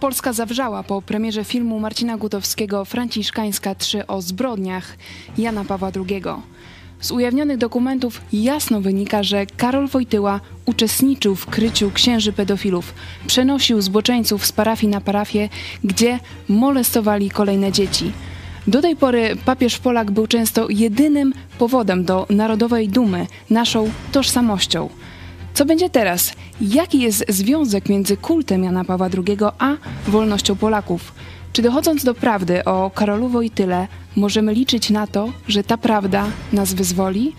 Polska zawrzała po premierze filmu Marcina Gutowskiego Franciszkańska 3 o zbrodniach Jana Pawła II. Z ujawnionych dokumentów jasno wynika, że Karol Wojtyła uczestniczył w kryciu księży pedofilów, przenosił zboczeńców z parafii na parafię, gdzie molestowali kolejne dzieci. Do tej pory papież Polak był często jedynym powodem do narodowej dumy, naszą tożsamością. Co będzie teraz? Jaki jest związek między kultem Jana Pawła II a wolnością Polaków? Czy dochodząc do prawdy o Karolu Wojtyle, możemy liczyć na to, że ta prawda nas wyzwoli?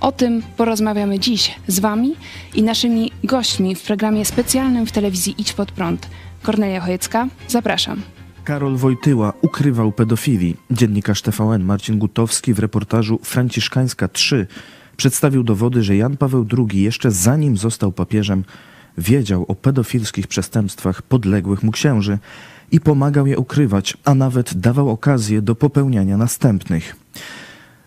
O tym porozmawiamy dziś z Wami i naszymi gośćmi w programie specjalnym w telewizji Idź Pod Prąd. Kornelia Chojecka, zapraszam. Karol Wojtyła ukrywał pedofilii. Dziennikarz TVN Marcin Gutowski w reportażu Franciszkańska 3 przedstawił dowody, że Jan Paweł II jeszcze zanim został papieżem wiedział o pedofilskich przestępstwach podległych mu księży i pomagał je ukrywać, a nawet dawał okazję do popełniania następnych.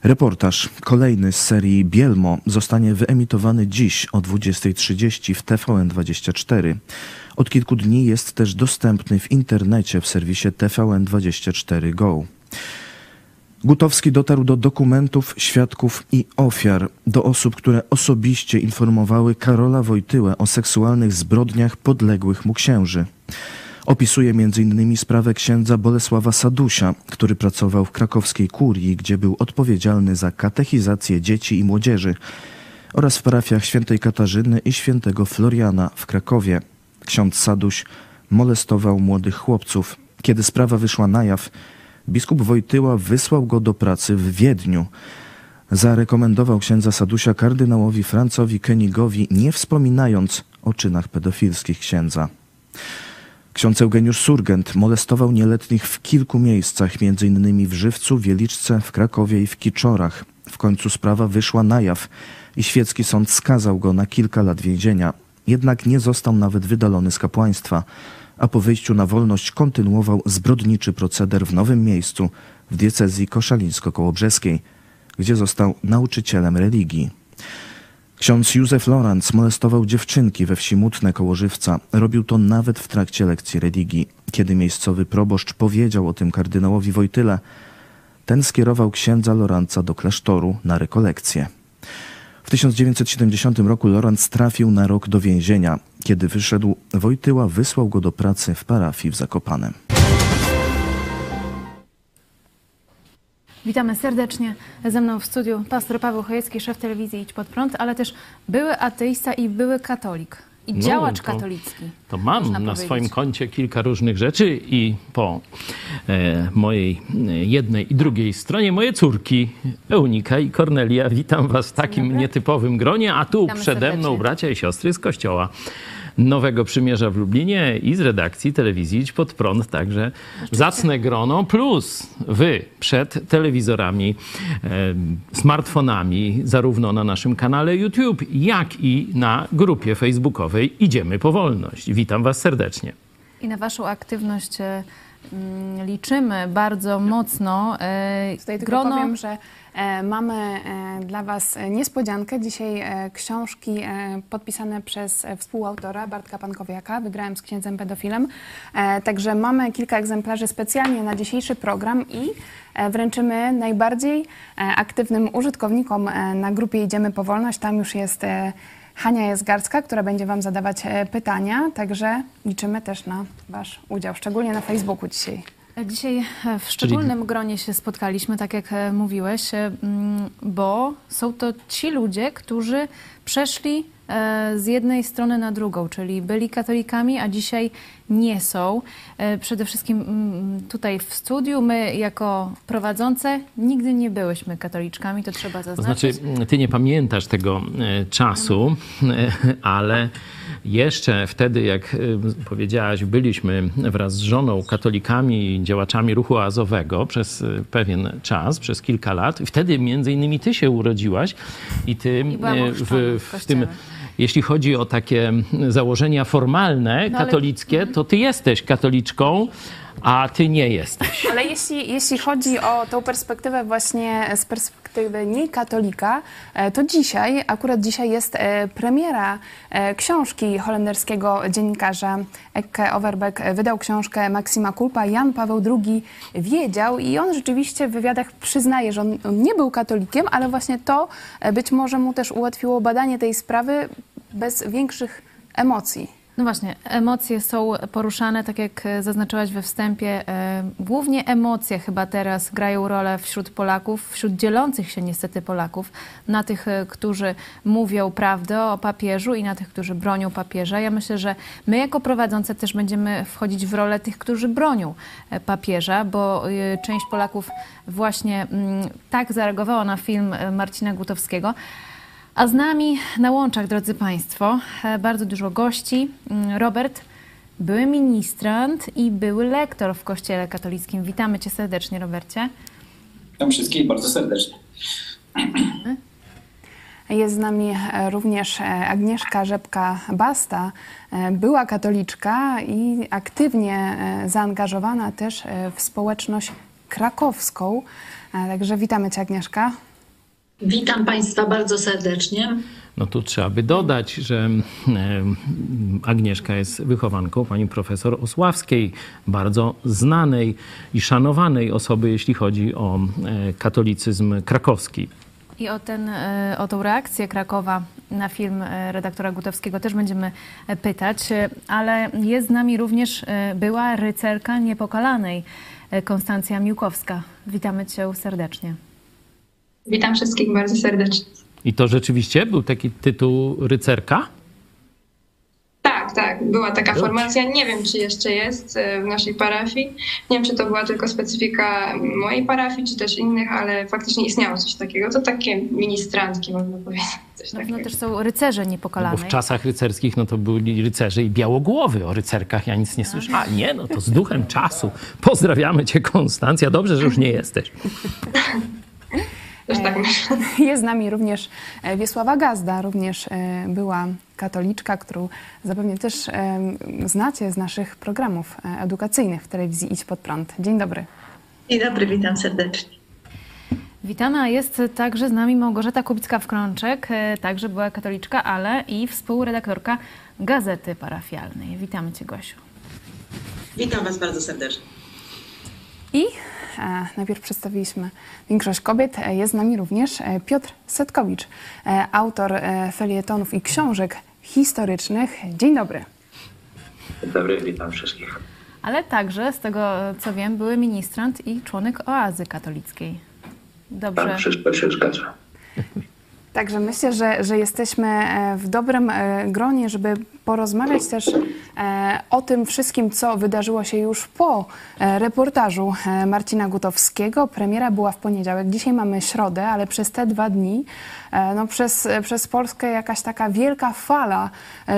Reportaż, kolejny z serii Bielmo, zostanie wyemitowany dziś o 20.30 w TVN24. Od kilku dni jest też dostępny w internecie w serwisie TVN24 Go. Gutowski dotarł do dokumentów, świadków i ofiar, do osób, które osobiście informowały Karola Wojtyłę o seksualnych zbrodniach podległych mu księży. Opisuje m.in. sprawę księdza Bolesława Sadusia, który pracował w krakowskiej kurii, gdzie był odpowiedzialny za katechizację dzieci i młodzieży oraz w parafiach świętej Katarzyny i świętego Floriana w Krakowie. Ksiądz Saduś molestował młodych chłopców. Kiedy sprawa wyszła na jaw, biskup Wojtyła wysłał go do pracy w Wiedniu. Zarekomendował księdza Sadusia kardynałowi Francowi Königowi, nie wspominając o czynach pedofilskich księdza. Ksiądz Eugeniusz Surgent molestował nieletnich w kilku miejscach, m.in. w Żywcu, Wieliczce, w Krakowie i w Kiczorach. W końcu sprawa wyszła na jaw i świecki sąd skazał go na kilka lat więzienia. Jednak nie został nawet wydalony z kapłaństwa, a po wyjściu na wolność kontynuował zbrodniczy proceder w nowym miejscu, w diecezji koszalińsko-kołobrzeskiej, gdzie został nauczycielem religii. Ksiądz Józef Lorenz molestował dziewczynki we wsi Mutne koło Żywca. Robił to nawet w trakcie lekcji religii. Kiedy miejscowy proboszcz powiedział o tym kardynałowi Wojtyle, ten skierował księdza Lorenza do klasztoru na rekolekcję. W 1970 roku Lorenz trafił na rok do więzienia. Kiedy wyszedł, Wojtyła wysłał go do pracy w parafii w Zakopanem. Witamy serdecznie. Ze mną w studiu pastor Paweł Chojecki, szef telewizji Idź Pod Prąd, ale też były ateista i były katolik. I No, działacz to- katolicki. To mam na swoim koncie kilka różnych rzeczy i po e, mojej e, jednej i drugiej stronie moje córki Eunika i Kornelia. Witam was w takim nietypowym gronie, a tu Witamy przede mną serdecznie. bracia i siostry z kościoła Nowego Przymierza w Lublinie i z redakcji telewizji Idź Pod Prąd, także zacne grono, plus wy przed telewizorami, e, smartfonami, zarówno na naszym kanale YouTube, jak i na grupie facebookowej Idziemy po wolność. Witam was serdecznie. I na Waszą aktywność e, liczymy bardzo mocno. E, Tutaj tylko grono powiem, że e, mamy e, dla Was niespodziankę. Dzisiaj książki podpisane przez współautora Bartka Pankowiaka. Wygrałem z księdzem pedofilem. Także mamy kilka egzemplarzy specjalnie na dzisiejszy program i wręczymy najbardziej aktywnym użytkownikom na grupie Idziemy po wolność. Tam już jest Hania Jezgarska, która będzie Wam zadawać e, pytania. Także liczymy też na Wasz udział, szczególnie na Facebooku dzisiaj. Dzisiaj e, w szczególnym gronie się spotkaliśmy, tak jak e, mówiłeś, mm, bo są to ci ludzie, którzy przeszli z jednej strony na drugą, czyli byli katolikami, a dzisiaj nie są. E, Przede wszystkim mm, tutaj w studiu my jako prowadzące nigdy nie byłyśmy katoliczkami, to trzeba To zaznaczyć. znaczy, ty nie pamiętasz tego e, czasu, e, ale jeszcze wtedy, jak e, powiedziałaś, byliśmy wraz z żoną katolikami i działaczami ruchu azowego przez e, pewien czas, przez kilka lat. Wtedy między innymi ty się urodziłaś i ty I e, w, w w tym. Jeśli chodzi o takie założenia formalne, No ale- katolickie, to ty jesteś katoliczką, a ty nie jesteś. Ale jeśli, jeśli chodzi o tą perspektywę właśnie z perspektywy niekatolika, e, to dzisiaj, akurat dzisiaj jest e, premiera e, książki holenderskiego dziennikarza Ekke Overbeck. Wydał książkę Maksima Kulpa. Jan Paweł II wiedział i on rzeczywiście w wywiadach przyznaje, że on nie był katolikiem, ale właśnie to być może mu też ułatwiło badanie tej sprawy bez większych emocji. No właśnie, emocje są poruszane, tak jak zaznaczyłaś we wstępie. E, głównie emocje chyba teraz grają rolę wśród Polaków, wśród dzielących się niestety Polaków, na tych, e, którzy mówią prawdę o papieżu i na tych, którzy bronią papieża. Ja myślę, że my jako prowadzące też będziemy wchodzić w rolę tych, którzy bronią e, papieża, bo część Polaków właśnie mm, tak zareagowała na film Marcina Gutowskiego. A z nami na łączach, drodzy Państwo, e, bardzo dużo gości. Mm, Robert, były ministrant i były lektor w Kościele katolickim. Witamy Cię serdecznie, Robercie. Witam wszystkich bardzo serdecznie. Jest z nami e, również e, Agnieszka Rzepka-Basta, była katoliczka i aktywnie zaangażowana też w społeczność krakowską. Także witamy Cię, Agnieszka. Witam Państwa bardzo serdecznie. No tu trzeba by dodać, że Agnieszka jest wychowanką pani profesor Osławskiej, bardzo znanej i szanowanej osoby, jeśli chodzi o e, katolicyzm krakowski. I o, ten, e, o tą reakcję Krakowa na film e, redaktora Gutowskiego też będziemy pytać, ale jest z nami również była rycerka niepokalanej Konstancja Miłkowska. Witamy Cię serdecznie. Witam wszystkich bardzo serdecznie. I to rzeczywiście był taki tytuł rycerka? Tak, tak. Była taka formacja. Nie wiem, czy jeszcze jest e, w naszej parafii. Nie wiem, czy to była tylko specyfika mojej parafii, czy też innych, ale faktycznie istniało coś takiego. To takie ministrantki, można powiedzieć. Coś no, no też są rycerze niepokalane. No bo w czasach rycerskich no to byli rycerze i białogłowy. O rycerkach ja nic nie słyszałem. A nie, no to z duchem czasu. Pozdrawiamy cię, Konstancja. Dobrze, że już nie jesteś. Też tak e, Jest z nami również e, Wiesława Gazda, również e, była katoliczka, którą zapewne też znacie z naszych programów edukacyjnych w telewizji Idź Pod Prąd. Dzień dobry. Dzień dobry, witam serdecznie. Witamy, a jest także z nami Małgorzata Kubicka-Wkrączek, także była katoliczka, ale i współredaktorka Gazety Parafialnej. Witamy Cię, Gosiu. Witam Was bardzo serdecznie. I najpierw przedstawiliśmy większość kobiet. E, jest z nami również e, Piotr Setkowicz, autor felietonów i książek historycznych. Dzień dobry. Dzień dobry, witam wszystkich. Ale także, z tego co wiem, były ministrant i członek oazy katolickiej. Dobrze. Tak, wszystko się zgadza. Także myślę, że, że jesteśmy e, w dobrym e, gronie, żeby porozmawiać też e, o tym wszystkim, co wydarzyło się już po reportażu Marcina Gutowskiego. Premiera była w poniedziałek, dzisiaj mamy środę, ale przez te dwa dni no przez, przez Polskę jakaś taka wielka fala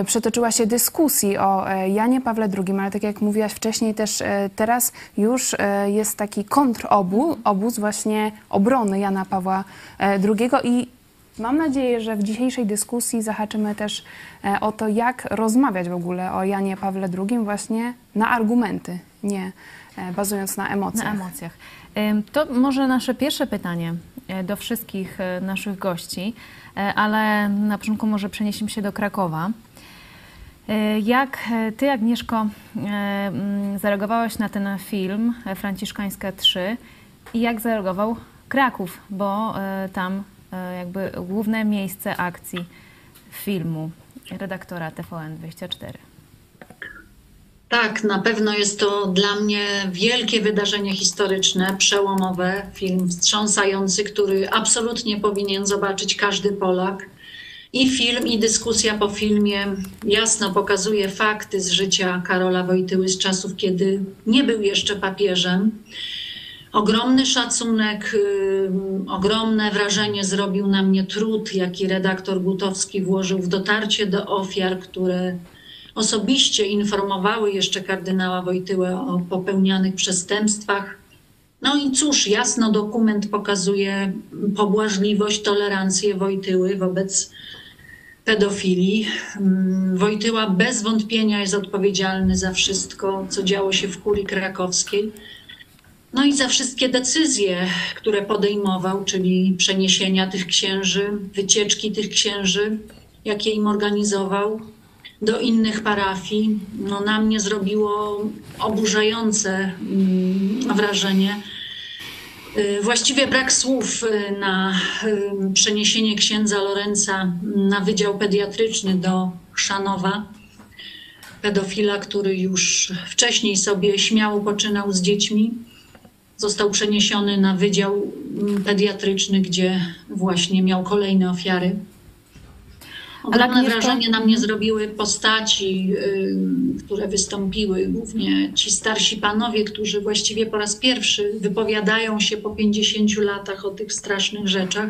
przetoczyła się dyskusji o Janie Pawle II, ale tak jak mówiłaś wcześniej też teraz już jest taki kontrobóz, obóz właśnie obrony Jana Pawła II i Mam nadzieję, że w dzisiejszej dyskusji zahaczymy też e, o to, jak rozmawiać w ogóle o Janie Pawle II właśnie na argumenty, nie e, bazując na emocjach. Na emocjach. To może nasze pierwsze pytanie e, do wszystkich naszych gości, ale na początku może przeniesiemy się do Krakowa. Jak ty, Agnieszko, zareagowałaś na ten film Franciszkańska 3 i jak zareagował Kraków, bo tam jakby główne miejsce akcji filmu redaktora TVN24. Tak, na pewno jest to dla mnie wielkie wydarzenie historyczne, przełomowe, film wstrząsający, który absolutnie powinien zobaczyć każdy Polak. I film, i dyskusja po filmie jasno pokazuje fakty z życia Karola Wojtyły z czasów, kiedy nie był jeszcze papieżem ogromny szacunek, ogromne wrażenie zrobił na mnie trud, jaki redaktor Gutowski włożył w dotarcie do ofiar, które osobiście informowały jeszcze kardynała Wojtyłę o popełnianych przestępstwach. No i cóż, jasno dokument pokazuje pobłażliwość, tolerancję Wojtyły wobec pedofilii. Wojtyła bez wątpienia jest odpowiedzialny za wszystko, co działo się w kurii krakowskiej. No i za wszystkie decyzje, które podejmował, czyli przeniesienia tych księży, wycieczki tych księży, jakie im organizował do innych parafii. No, na mnie zrobiło oburzające mm, wrażenie. Y, właściwie brak słów y, na y, przeniesienie księdza Lorenza na Wydział Pediatryczny do Chrzanowa. Pedofila, który już wcześniej sobie śmiało poczynał z dziećmi, został przeniesiony na Wydział Pediatryczny, gdzie właśnie miał kolejne ofiary. Ogromne wrażenie na mnie zrobiły postaci, które wystąpiły, głównie ci starsi panowie, którzy właściwie po raz pierwszy wypowiadają się po 50 latach o tych strasznych rzeczach.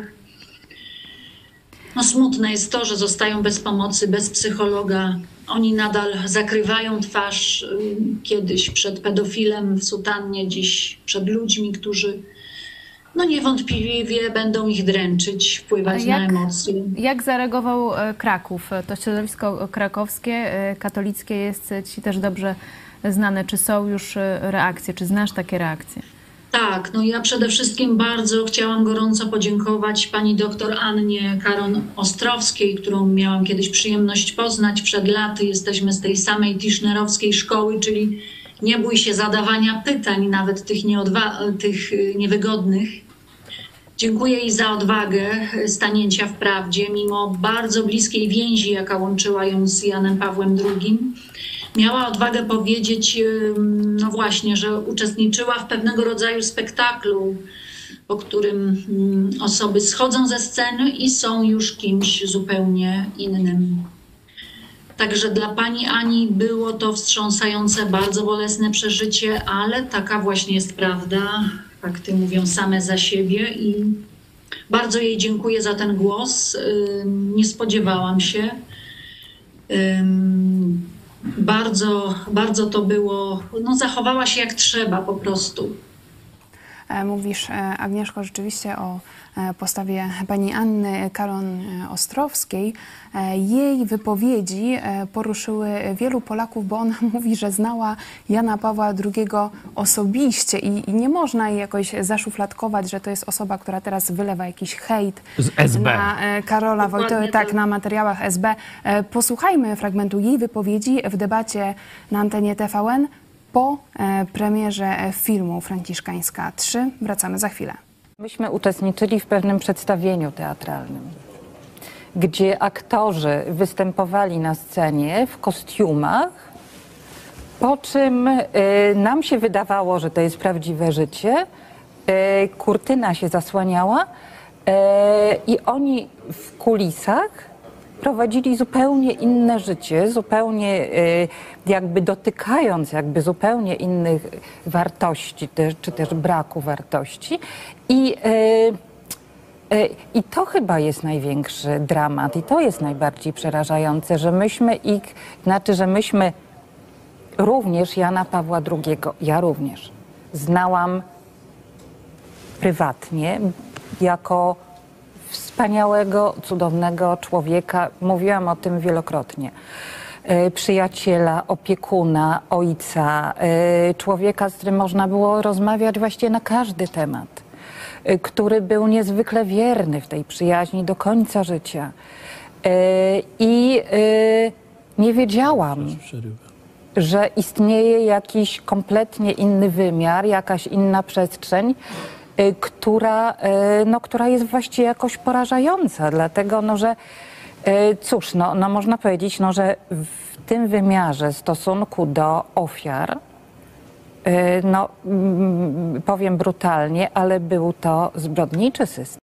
No smutne jest to, że zostają bez pomocy, bez psychologa. Oni nadal zakrywają twarz kiedyś przed pedofilem w sutannie, dziś przed ludźmi, którzy no niewątpliwie będą ich dręczyć, wpływać jak, na emocje. Jak zareagował e, Kraków? To środowisko krakowskie, e, katolickie jest Ci też dobrze znane. Czy są już e, reakcje? Czy znasz takie reakcje? Tak, no ja przede wszystkim bardzo chciałam gorąco podziękować pani doktor Annie Karon Ostrowskiej, którą miałam kiedyś przyjemność poznać przed laty. Jesteśmy z tej samej tischnerowskiej szkoły, czyli nie bój się zadawania pytań, nawet tych, nieodwa- tych niewygodnych. Dziękuję jej za odwagę stanięcia w prawdzie, mimo bardzo bliskiej więzi, jaka łączyła ją z Janem Pawłem II. Miała odwagę powiedzieć, no właśnie, że uczestniczyła w pewnego rodzaju spektaklu, po którym osoby schodzą ze sceny i są już kimś zupełnie innym. Także dla pani Ani było to wstrząsające, bardzo bolesne przeżycie, ale taka właśnie jest prawda fakty mówią same za siebie i bardzo jej dziękuję za ten głos. Nie spodziewałam się. Bardzo, bardzo to było, no zachowała się jak trzeba po prostu. E, mówisz, e, Agnieszko, rzeczywiście o e, postawie pani Anny Karon Ostrowskiej. Jej wypowiedzi poruszyły wielu Polaków, bo ona mówi, że znała Jana Pawła II osobiście i, i nie można jej jakoś zaszufladkować, że to jest osoba, która teraz wylewa jakiś hejt na Karola Wojtyły, tak, na materiałach SB. Posłuchajmy fragmentu jej wypowiedzi w debacie na antenie TVN po e, premierze filmu Franciszkańska 3. Wracamy za chwilę. Myśmy uczestniczyli w pewnym przedstawieniu teatralnym, gdzie aktorzy występowali na scenie w kostiumach, po czym y, nam się wydawało, że to jest prawdziwe życie. Y, kurtyna się zasłaniała y, i oni w kulisach prowadzili zupełnie inne życie, zupełnie jakby dotykając jakby zupełnie innych wartości, czy też braku wartości. I, e, e, I to chyba jest największy dramat i to jest najbardziej przerażające, że myśmy ich, znaczy, że myśmy również Jana Pawła II, ja również, znałam prywatnie jako wspaniałego, cudownego człowieka. Mówiłam o tym wielokrotnie. E, przyjaciela, opiekuna, ojca, e, człowieka, z którym można było rozmawiać właściwie na każdy temat, e, który był niezwykle wierny w tej przyjaźni do końca życia. I nie wiedziałam, że istnieje jakiś kompletnie inny wymiar, jakaś inna przestrzeń, która, no, która jest właściwie jakoś porażająca, dlatego no, że E, cóż, no, no można powiedzieć, no, że w tym wymiarze stosunku do ofiar, e, no mm, powiem brutalnie, ale był to zbrodniczy system.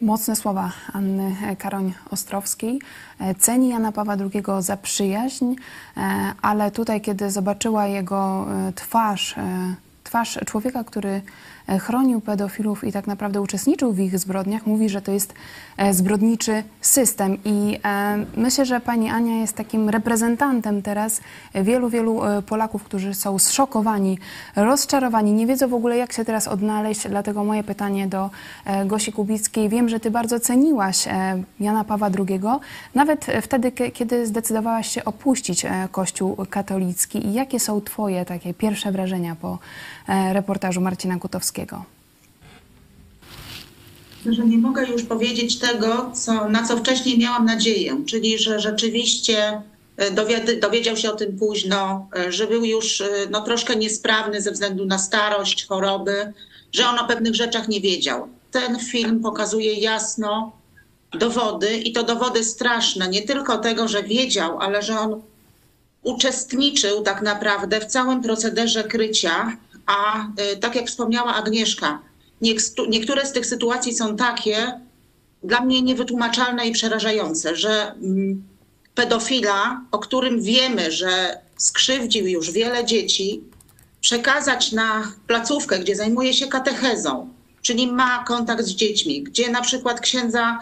Mocne słowa Anny Karoń-Ostrowskiej. E, ceni Jana Pawła II za przyjaźń, ale tutaj, kiedy zobaczyła jego twarz, twarz człowieka, który chronił pedofilów i tak naprawdę uczestniczył w ich zbrodniach, mówi, że to jest zbrodniczy system. I myślę, że pani Ania jest takim reprezentantem teraz wielu, wielu Polaków, którzy są zszokowani, rozczarowani, nie wiedzą w ogóle, jak się teraz odnaleźć. Dlatego moje pytanie do Gosi Kubickiej. Wiem, że ty bardzo ceniłaś Jana Pawła II, nawet wtedy, kiedy zdecydowałaś się opuścić Kościół katolicki. I jakie są twoje takie pierwsze wrażenia po reportażu Marcina Kutowskiego? Że nie mogę już powiedzieć tego, co, na co wcześniej miałam nadzieję, czyli że rzeczywiście e, dowiedział się o tym późno, e, że był już e, no, troszkę niesprawny ze względu na starość, choroby, że on o pewnych rzeczach nie wiedział. Ten film pokazuje jasno dowody i to dowody straszne, nie tylko tego, że wiedział, ale że on uczestniczył tak naprawdę w całym procederze krycia, a tak jak wspomniała Agnieszka, niektóre z tych sytuacji są takie dla mnie niewytłumaczalne i przerażające, że mm, pedofila, o którym wiemy, że skrzywdził już wiele dzieci, przekazać na placówkę, gdzie zajmuje się katechezą, czyli ma kontakt z dziećmi, gdzie na przykład księdza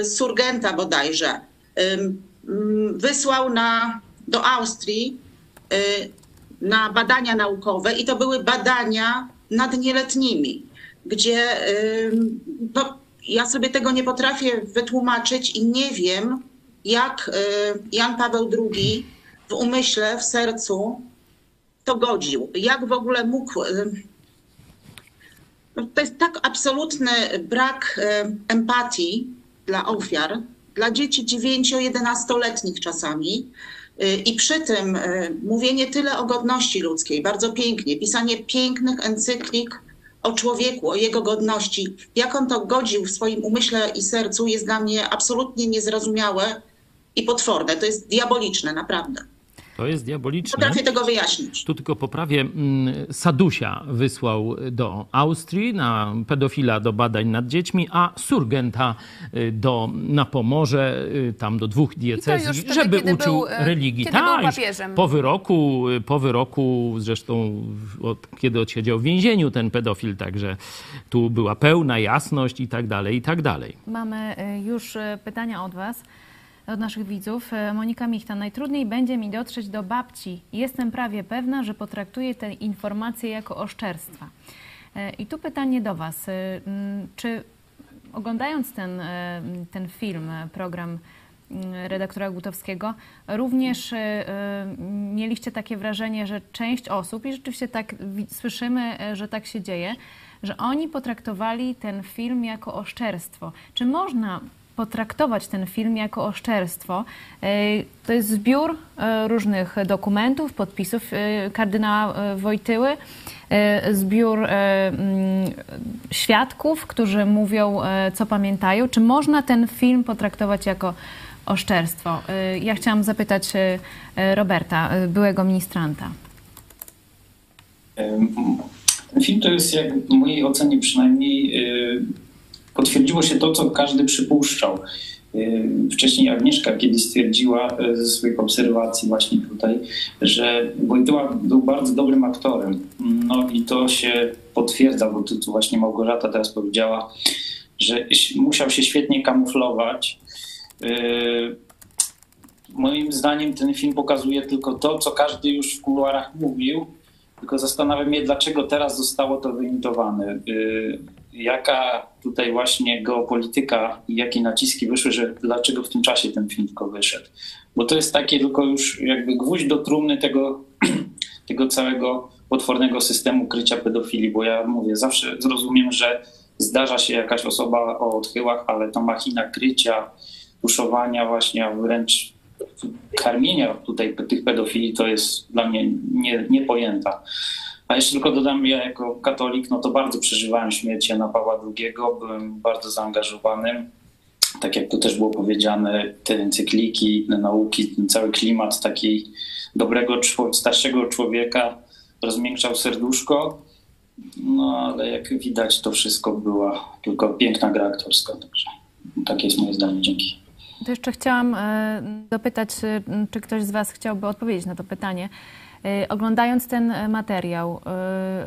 y, Surgenta bodajże mm, wysłał na, do Austrii y, na badania naukowe i to były badania nad nieletnimi gdzie ja sobie tego nie potrafię wytłumaczyć i nie wiem, jak Jan Paweł II w umyśle, w sercu to godził. Jak w ogóle mógł. No, to jest tak absolutny brak empatii dla ofiar, dla dzieci 9-11-letnich czasami. Y, I przy tym y, mówienie tyle o godności ludzkiej, bardzo pięknie, pisanie pięknych encyklik o człowieku, o jego godności. Jak on to godził w swoim umyśle i sercu, jest dla mnie absolutnie niezrozumiałe i potworne. To jest diaboliczne, naprawdę. To jest diaboliczne. Potrafię tego wyjaśnić. Tu tylko poprawię. Mm, Sadusia wysłał do Austrii na pedofila do badań nad dziećmi, a Surgenta y, do, na Pomorze, y, tam do dwóch diecezji, wtedy, żeby uczył był, y, religii. Kiedy Ta, był papieżem. Po wyroku, po wyroku, zresztą od, kiedy odsiedział w więzieniu ten pedofil, także tu była pełna jasność i tak dalej, i tak dalej. Mamy już pytania od was od naszych widzów. E, Monika Michta, najtrudniej będzie mi dotrzeć do babci. Jestem prawie pewna, że potraktuję te informacje jako oszczerstwa. E, I tu pytanie do Was. E, czy oglądając ten, ten film, program redaktora Gutowskiego, również mieliście takie wrażenie, że część osób, i rzeczywiście tak słyszymy, że tak się dzieje, że oni potraktowali ten film jako oszczerstwo. Czy można potraktować ten film jako oszczerstwo. E, to jest zbiór e, różnych dokumentów, podpisów e, kardynała Wojtyły, zbiór mm, świadków, którzy mówią, co pamiętają. Czy można ten film potraktować jako oszczerstwo? Ja chciałam zapytać Roberta, byłego ministranta. Ten film to jest, jak w mojej ocenie przynajmniej, potwierdziło się to, co każdy przypuszczał. Y, wcześniej Agnieszka kiedyś stwierdziła y, ze swoich obserwacji właśnie tutaj, że Wojtyła był bardzo dobrym aktorem. No i to się potwierdza, bo tu, właśnie Małgorzata teraz powiedziała, że musiał się świetnie kamuflować. Y, moim zdaniem ten film pokazuje tylko to, co każdy już w kuluarach mówił, tylko zastanawiam się, dlaczego teraz zostało to wyimitowane jaka tutaj właśnie geopolityka i jakie naciski wyszły, że dlaczego w tym czasie ten film tylko wyszedł. Bo to jest takie tylko już jakby gwóźdź do trumny tego, tego całego potwornego systemu krycia pedofilii, bo ja mówię, zawsze zrozumiem, że zdarza się jakaś osoba o odchyłach, ale ta machina krycia, tuszowania właśnie, a wręcz karmienia tutaj tych pedofili to jest dla mnie nie, niepojęta. A jeszcze tylko dodam, ja jako katolik, no to bardzo przeżywałem śmierć Jana Pawła II, byłem bardzo zaangażowanym. Tak jak tu też było powiedziane, te encykliki, nauki, ten cały klimat takiej dobrego, starszego człowieka rozmiękczał serduszko. No ale jak widać, to wszystko była tylko piękna gra aktorska. Także takie jest moje zdanie. Dzięki. To jeszcze chciałam dopytać, czy ktoś z Was chciałby odpowiedzieć na to pytanie. Y, oglądając ten e, materiał,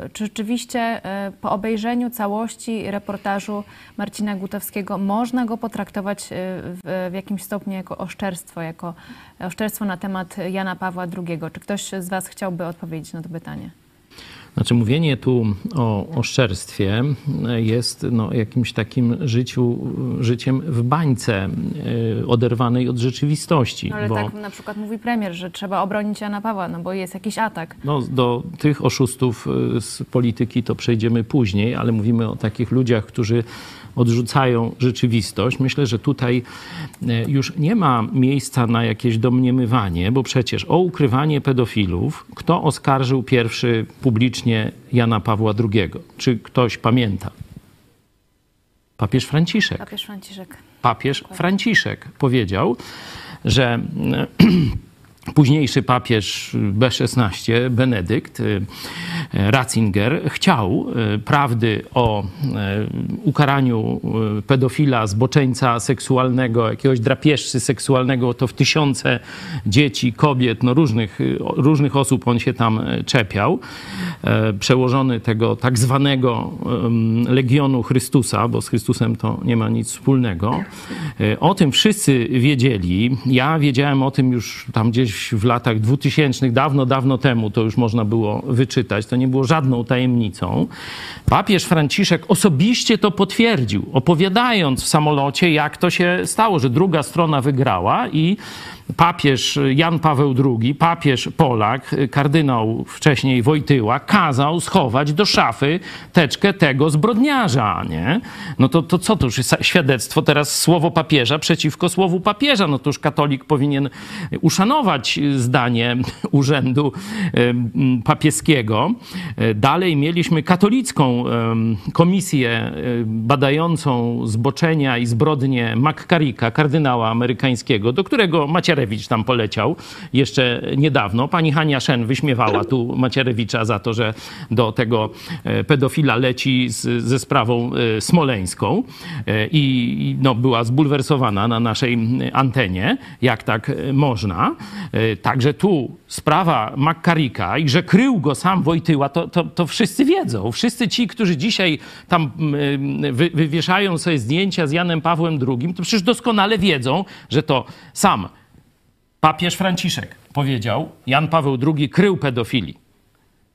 y, czy rzeczywiście e, po obejrzeniu całości reportażu Marcina Gutowskiego można go potraktować e, w, w jakimś stopniu jako oszczerstwo, jako oszczerstwo na temat Jana Pawła II? Czy ktoś z Was chciałby odpowiedzieć na to pytanie? Znaczy, mówienie tu o oszczerstwie jest no, jakimś takim życiu, życiem w bańce e, oderwanej od rzeczywistości. No, ale bo, tak na przykład mówi premier, że trzeba obronić Jana Pawła, no bo jest jakiś atak. No, do tych oszustów e, z polityki to przejdziemy później, ale mówimy o takich ludziach, którzy odrzucają rzeczywistość. Myślę, że tutaj e, już nie ma miejsca na jakieś domniemywanie, bo przecież o ukrywanie pedofilów, kto oskarżył pierwszy publicznie Jana Pawła II? Czy ktoś pamięta? Papież Franciszek. Papież Franciszek. Papież Franciszek powiedział, że Późniejszy papież B16, Benedykt y, Ratzinger, chciał y, prawdy o y, ukaraniu pedofila, zboczeńca seksualnego, jakiegoś drapieżcy seksualnego, to w tysiące dzieci, kobiet, no różnych, różnych osób on się tam czepiał. Przełożony tego tak zwanego Legionu Chrystusa, bo z Chrystusem to nie ma nic wspólnego. O tym wszyscy wiedzieli. Ja wiedziałem o tym już tam gdzieś gdzieś w latach dwutysięcznych, dawno, dawno temu to już można było wyczytać, to nie było żadną tajemnicą. Papież Franciszek osobiście to potwierdził, opowiadając w samolocie, jak to się stało, że druga strona wygrała i papież Jan Paweł II, papież Polak, kardynał wcześniej Wojtyła, kazał schować do szafy teczkę tego zbrodniarza, nie? No to, to co to już jest świadectwo teraz słowo papieża przeciwko słowu papieża? No to już katolik powinien uszanować zdanie urzędu papieskiego. Dalej mieliśmy katolicką komisję badającą zboczenia i zbrodnie McCarricka, kardynała amerykańskiego, do którego Macierewicz Macierewicz tam poleciał jeszcze niedawno. Pani Hania Szen wyśmiewała tu Macierewicza za to, że do tego e, pedofila leci z, ze sprawą e, smoleńską e, i no, była zbulwersowana na naszej antenie, jak tak można. Także tu sprawa Makkarika i że krył go sam Wojtyła, to, to, to wszyscy wiedzą. Wszyscy ci, którzy dzisiaj tam wy, wywieszają sobie zdjęcia z Janem Pawłem II, to przecież doskonale wiedzą, że to sam Papież Franciszek powiedział, Jan Paweł II krył pedofilii.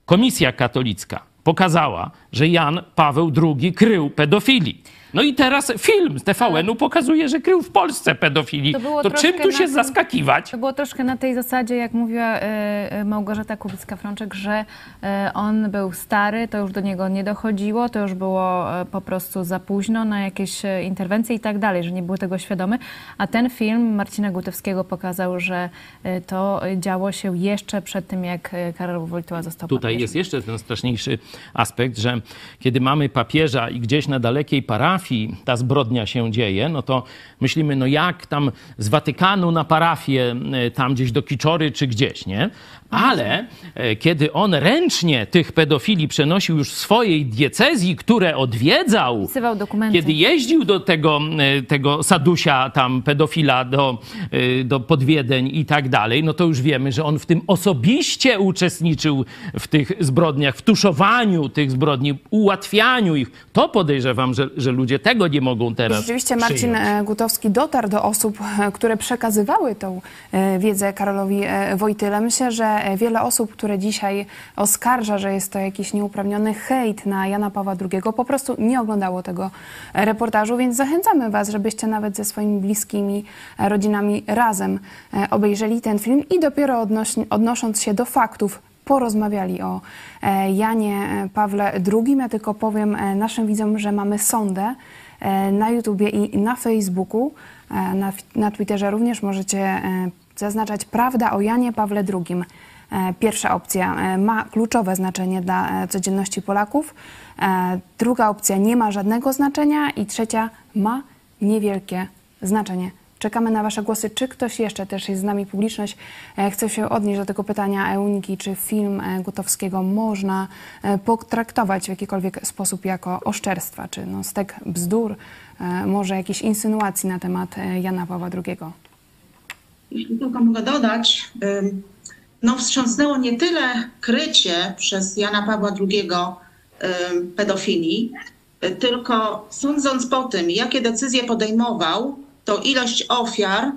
Komisja katolicka pokazała, że Jan Paweł II krył pedofilii. No i teraz film z TVN-u pokazuje, że krył w Polsce pedofilii. To, to czym tu się tym, zaskakiwać? To było troszkę na tej zasadzie, jak mówiła y, Małgorzata Kubicka-Frączek, że y, on był stary, to już do niego nie dochodziło, to już było po prostu za późno na jakieś interwencje i tak dalej, że nie był tego świadomy. A ten film Marcina Gutowskiego pokazał, że to działo się jeszcze przed tym, jak Karol Wojtyła został Tutaj papieżem. jest jeszcze ten straszniejszy aspekt, że kiedy mamy papieża i gdzieś na dalekiej parafii parafii ta zbrodnia się dzieje, no to myślimy, no jak tam z Watykanu na parafię, e, tam gdzieś do Kiczory czy gdzieś, nie? Ale e, kiedy on ręcznie tych pedofili przenosił już w swojej diecezji, które odwiedzał, kiedy jeździł do tego, e, tego sadusia, tam pedofila do, do Podwiedeń i tak dalej, no to już wiemy, że on w tym osobiście uczestniczył w tych zbrodniach, w tuszowaniu tych zbrodni, ułatwianiu ich. To podejrzewam, że, że ludzie tego nie mogą teraz Rzeczywiście Marcin przyjąć. E, Gutowski dotarł do osób, e, które przekazywały tą e, wiedzę Karolowi Wojtyle. Myślę, że wiele osób, które dzisiaj oskarża, że jest to jakiś nieuprawniony hejt na Jana Pawła II, po prostu nie oglądało tego reportażu, więc zachęcamy Was, żebyście nawet ze swoimi bliskimi rodzinami razem obejrzeli ten film i dopiero odnosząc się do faktów, porozmawiali o e, Janie e, Pawle II. Ja tylko powiem e, naszym widzom, że mamy sondę na YouTubie i na Facebooku. Na, na Twitterze również możecie zaznaczać prawda o Janie Pawle II. Pierwsza opcja ma kluczowe znaczenie dla codzienności Polaków. Druga opcja nie ma żadnego znaczenia i trzecia ma niewielkie znaczenie Czekamy na Wasze głosy. Czy ktoś jeszcze też jest z nami, publiczność, e, chce się odnieść do tego pytania Euniki, czy film e, Gutowskiego można e, potraktować w jakikolwiek sposób jako oszczerstwa, czy no, stek bzdur, może jakieś insynuacji na temat Jana Pawła II? Jeśli tylko mogę dodać, no wstrząsnęło nie tyle krycie przez Jana Pawła II pedofilii, tylko sądząc po tym, jakie decyzje podejmował, to ilość ofiar,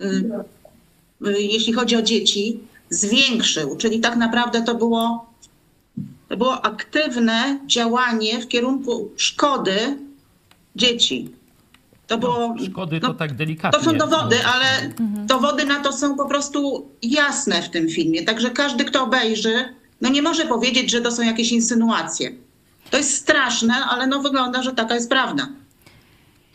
y, jeśli chodzi o dzieci, zwiększył. Czyli tak naprawdę to było, to było aktywne działanie w kierunku szkody dzieci. To no, było, szkody no, to tak delikatnie. To są dowody, no. ale mhm. dowody na to są po prostu jasne w tym filmie. Także każdy, kto obejrzy, no nie może powiedzieć, że to są jakieś insynuacje. To jest straszne, ale no wygląda, że taka jest prawda.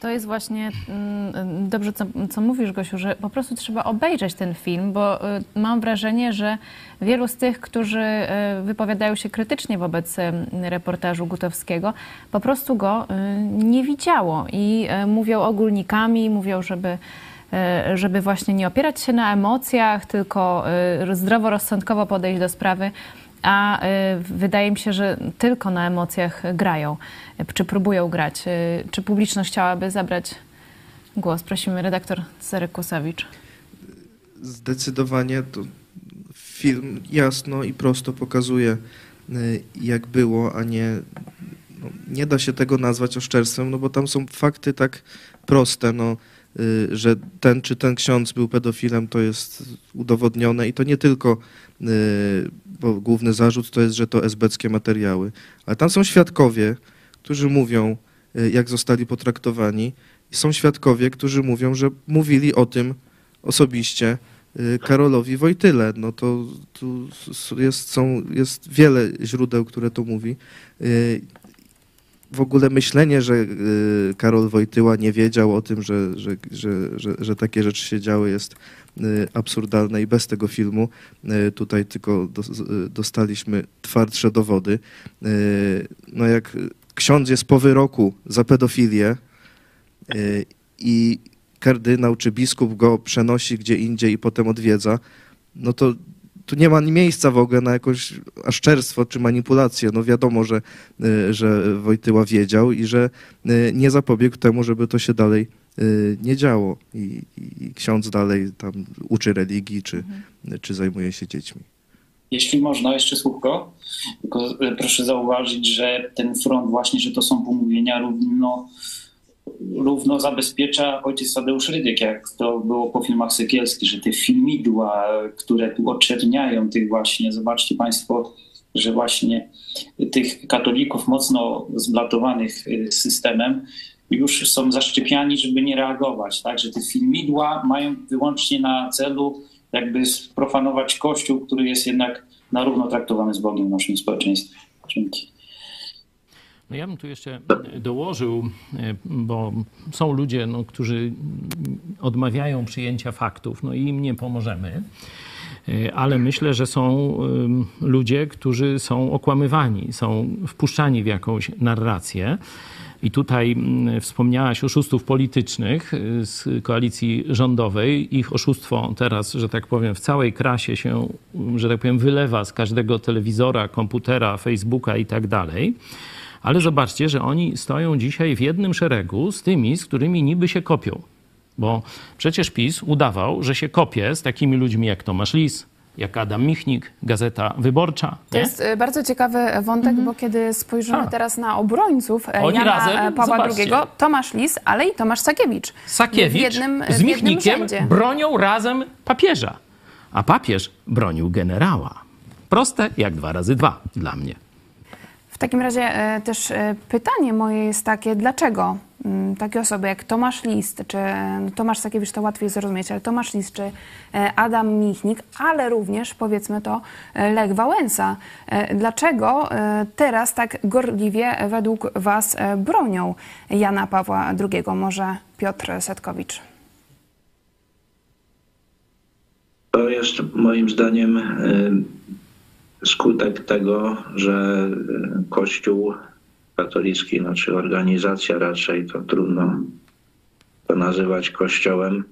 To jest właśnie mm, dobrze, co, co, mówisz, Gosiu, że po prostu trzeba obejrzeć ten film, bo y, mam wrażenie, że wielu z tych, którzy y, wypowiadają się krytycznie wobec y, reportażu Gutowskiego, po prostu go nie widziało i mówią ogólnikami, mówią, żeby żeby właśnie nie opierać się na emocjach, tylko zdroworozsądkowo podejść do sprawy a y, wydaje mi się, że tylko na emocjach grają, czy próbują grać. Y, czy publiczność chciałaby zabrać głos? Prosimy, redaktor Cezary Kusowicz. Zdecydowanie to film jasno i prosto pokazuje, y, jak było, a nie, no, nie da się tego nazwać oszczerstwem, no bo tam są fakty tak proste, no, że ten czy ten ksiądz był pedofilem, to jest udowodnione i to nie tylko bo główny zarzut to jest, że to esbeckie materiały. Ale tam są świadkowie, którzy mówią, y, jak zostali potraktowani. I są świadkowie, którzy mówią, że mówili o tym osobiście y, Karolowi Wojtyle. No to tu jest, są, jest wiele źródeł, które to mówi. Y, w ogóle myślenie, że Karol Wojtyła nie wiedział o tym, że, że, że, że, takie rzeczy się działy, jest Y, absurdalne i bez tego filmu y, tutaj tylko y, dostaliśmy twardsze dowody. No jak ksiądz jest po wyroku za pedofilię i kardynał czy biskup go przenosi gdzie indziej i potem odwiedza, no to tu nie ma miejsca w ogóle na jakieś aszczerstwo czy manipulację. No wiadomo, że, że Wojtyła wiedział i że nie zapobiegł temu, żeby to się dalej Y, nie działo i, i ksiądz dalej tam uczy religii czy, mhm. czy zajmuje się dziećmi. Jeśli można, jeszcze słówko, tylko proszę zauważyć, że ten front właśnie, że to są pomówienia równo, równo zabezpiecza ojciec Tadeusz Rydyk, jak to było po filmach Sekielskich, że te filmidła, które tu oczerniają tych właśnie, zobaczcie Państwo, że właśnie tych katolików mocno zblatowanych e, systemem, już są zaszczepiani, żeby nie reagować. Tak? Że te filmidła mają wyłącznie na celu jakby sprofanować Kościół, który jest jednak na równo traktowany z Bogiem w naszym społeczeństwie. Dzięki. No ja bym tu jeszcze dołożył, e, bo są ludzie, no, którzy odmawiają przyjęcia faktów, no i im nie pomożemy. E, ale myślę, że są ludzie, którzy są okłamywani, są wpuszczani w jakąś narrację. I tutaj wspomniałaś oszustów politycznych z koalicji rządowej. Ich oszustwo teraz, że tak powiem, w całej krasie się, że tak powiem, wylewa z każdego telewizora, komputera, Facebooka i tak dalej. Ale zobaczcie, że oni stoją dzisiaj w jednym szeregu z tymi, z którymi niby się kopią. Bo przecież PiS udawał, że się kopie z takimi ludźmi jak Tomasz Lis, jak Adam Michnik, Gazeta Wyborcza. To jest e, bardzo ciekawy wątek, mm -hmm. bo kiedy spojrzymy A. teraz na obrońców e, Oni Jana razem, e, Pawła zobaczcie. II, Tomasz Lis, ale i Tomasz Sakiewicz. Sakiewicz jednym, z Michnikiem bronią razem papieża, a papież bronił generała. Proste jak dwa razy dwa dla mnie. W takim razie też pytanie moje jest takie, dlaczego Mm, takie osoby jak Tomasz List, czy no, Tomasz Sakiewicz to łatwiej zrozumieć, ale Tomasz List, czy e, Adam Michnik, ale również powiedzmy to e, Lech Wałęsa. E, dlaczego teraz tak gorliwie według Was bronią Jana Pawła II? Może Piotr Setkowicz. To jest moim zdaniem skutek tego, że Kościół katolicki, znaczy organizacja raczej, to trudno to nazywać kościołem,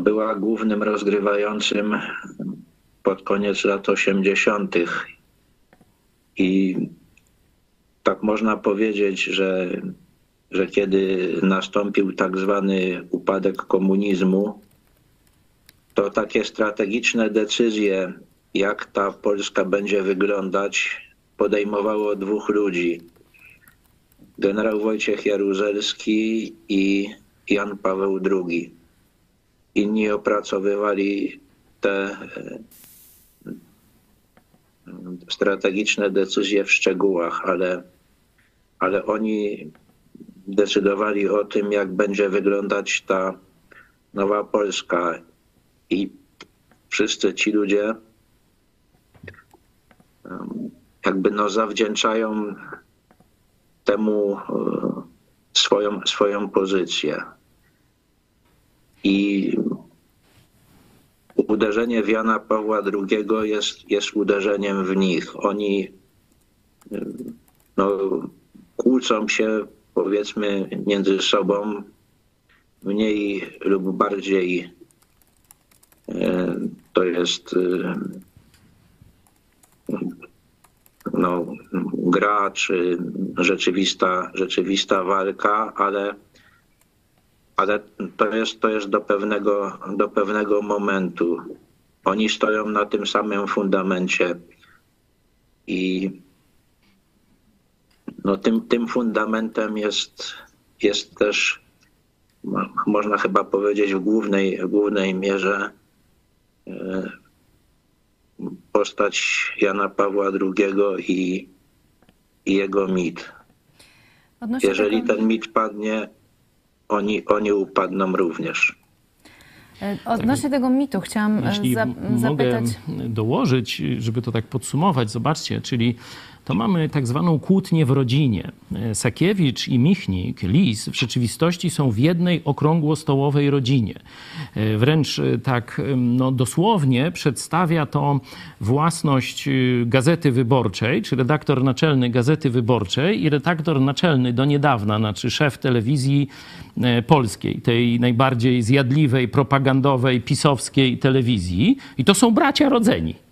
była głównym rozgrywającym pod koniec lat 80. I tak można powiedzieć, że, że kiedy nastąpił tak zwany upadek komunizmu, to takie strategiczne decyzje, jak ta Polska będzie wyglądać, podejmowało dwóch ludzi. Generał Wojciech Jaruzelski i Jan Paweł II. Inni opracowywali te strategiczne decyzje w szczegółach, ale, ale oni decydowali o tym, jak będzie wyglądać ta nowa Polska. I wszyscy ci ludzie jakby no zawdzięczają temu e, swoją, swoją pozycję. I uderzenie w Jana Pawła II jest, jest uderzeniem w nich. Oni no, kłócą się, powiedzmy, między sobą mniej lub bardziej. E, to jest e, no, gra czy rzeczywista, rzeczywista walka, ale ale to jest, to jest do, pewnego, do pewnego momentu. Oni stoją na tym samym fundamencie i no tym, tym fundamentem jest, jest też, można chyba powiedzieć, w głównej, w głównej mierze e, postać Jana Pawła II i, i jego mit. Odnośnie Jeżeli tego... ten mit padnie, oni, oni upadną również. E, odnośnie tego mitu chciałam e, Jeśli za, zapytać. Mogę dołożyć, żeby to tak podsumować, zobaczcie, czyli to mamy tak zwaną kłótnię w rodzinie. E, Sakiewicz i Michnik, Lis w rzeczywistości są w jednej okrągłostołowej rodzinie. E, wręcz e, tak no, dosłownie przedstawia to własność Gazety Wyborczej, czy redaktor naczelny Gazety Wyborczej i redaktor naczelny do niedawna, znaczy szef telewizji polskiej, tej najbardziej zjadliwej, propagandowej, pisowskiej telewizji. I to są bracia rodzeni.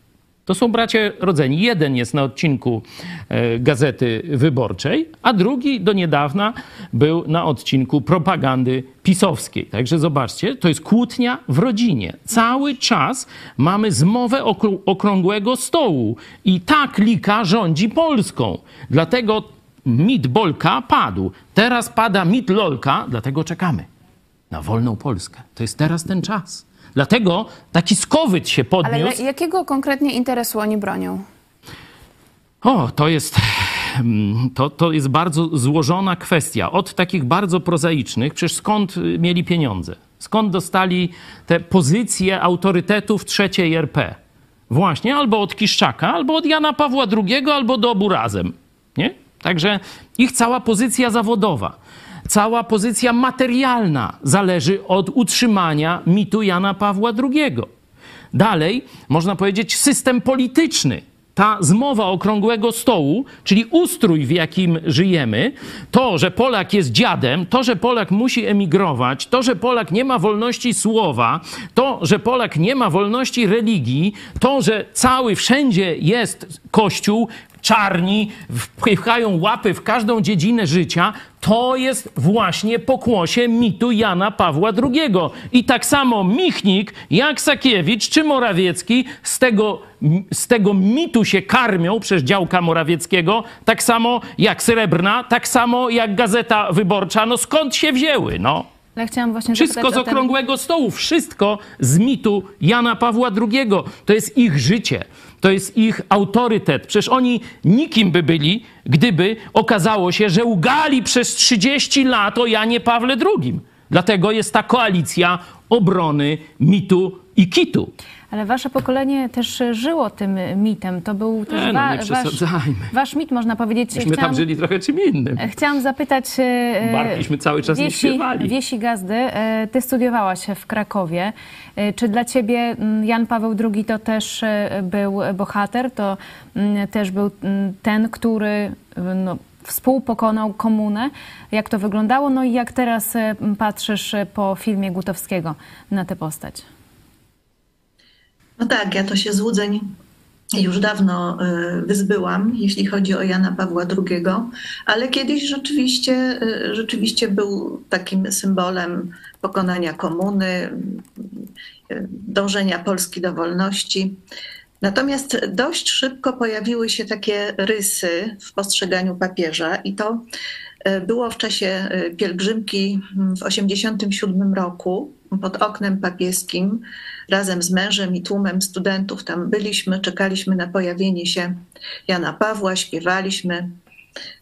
To są bracia rodzeni. Jeden jest na odcinku e, Gazety Wyborczej, a drugi do niedawna był na odcinku propagandy pisowskiej. Także zobaczcie, to jest kłótnia w rodzinie. Cały czas mamy zmowę okrągłego stołu i ta klika rządzi Polską. Dlatego mit Bolka padł. Teraz pada mit Lolka, dlatego czekamy na wolną Polskę. To jest teraz ten czas. Dlatego taki skowyt się podniósł. Ale jakiego konkretnie interesu oni bronią? O, to jest, mm, to, to jest bardzo złożona kwestia. Od takich bardzo prozaicznych, przecież skąd y, mieli pieniądze? Skąd dostali te pozycje autorytetów trzeciej RP? Właśnie albo od Kiszczaka, albo od Jana Pawła II, albo do obu razem. Nie? Także ich cała pozycja zawodowa cała pozycja materialna zależy od utrzymania mitu Jana Pawła II. Dalej, można powiedzieć, system polityczny. Ta zmowa okrągłego stołu, czyli ustrój, w jakim żyjemy, to, że Polak jest dziadem, to, że Polak musi emigrować, to, że Polak nie ma wolności słowa, to, że Polak nie ma wolności religii, to, że cały wszędzie jest Kościół, czarni wpychają łapy w każdą dziedzinę życia, to jest właśnie pokłosie mitu Jana Pawła II. I tak samo Michnik, jak Sakiewicz czy Morawiecki z tego, z tego mitu się karmią przez działka Morawieckiego, tak samo jak Srebrna, tak samo jak Gazeta Wyborcza. No skąd się wzięły, no? Ja chciałam właśnie wszystko z okrągłego stołu, wszystko z mitu Jana Pawła II. To jest ich życie to jest ich autorytet. Przecież oni nikim by byli, gdyby okazało się, że ugali przez 30 lat o Janie Pawle II. Dlatego jest ta koalicja obrony mitu i kitu. Ale wasze pokolenie też żyło tym mitem. To był też nie, no, wa- wasz, wasz mit, można powiedzieć. Myśmy Chciałam, tam żyli trochę czym innym. Chciałam zapytać... E, Bartliśmy cały czas Wiesi, nie śpiewali. Wiesi Gazdy, e, ty studiowałaś w Krakowie. E, czy dla ciebie mm, Jan Paweł II to też był bohater? To mm, też był mm, ten, który no, współpokonał komunę. Jak to wyglądało? No i jak teraz patrzysz po filmie Gutowskiego na tę postać? No tak, ja to się złudzeń już dawno y, wyzbyłam, jeśli chodzi o Jana Pawła II, ale kiedyś rzeczywiście, y, rzeczywiście był takim symbolem pokonania komuny, y, dążenia Polski do wolności. Natomiast dość szybko pojawiły się takie rysy w postrzeganiu papieża, i to było w czasie pielgrzymki w 1987 roku pod oknem papieskim razem z mężem i tłumem studentów tam byliśmy, czekaliśmy na pojawienie się Jana Pawła, śpiewaliśmy.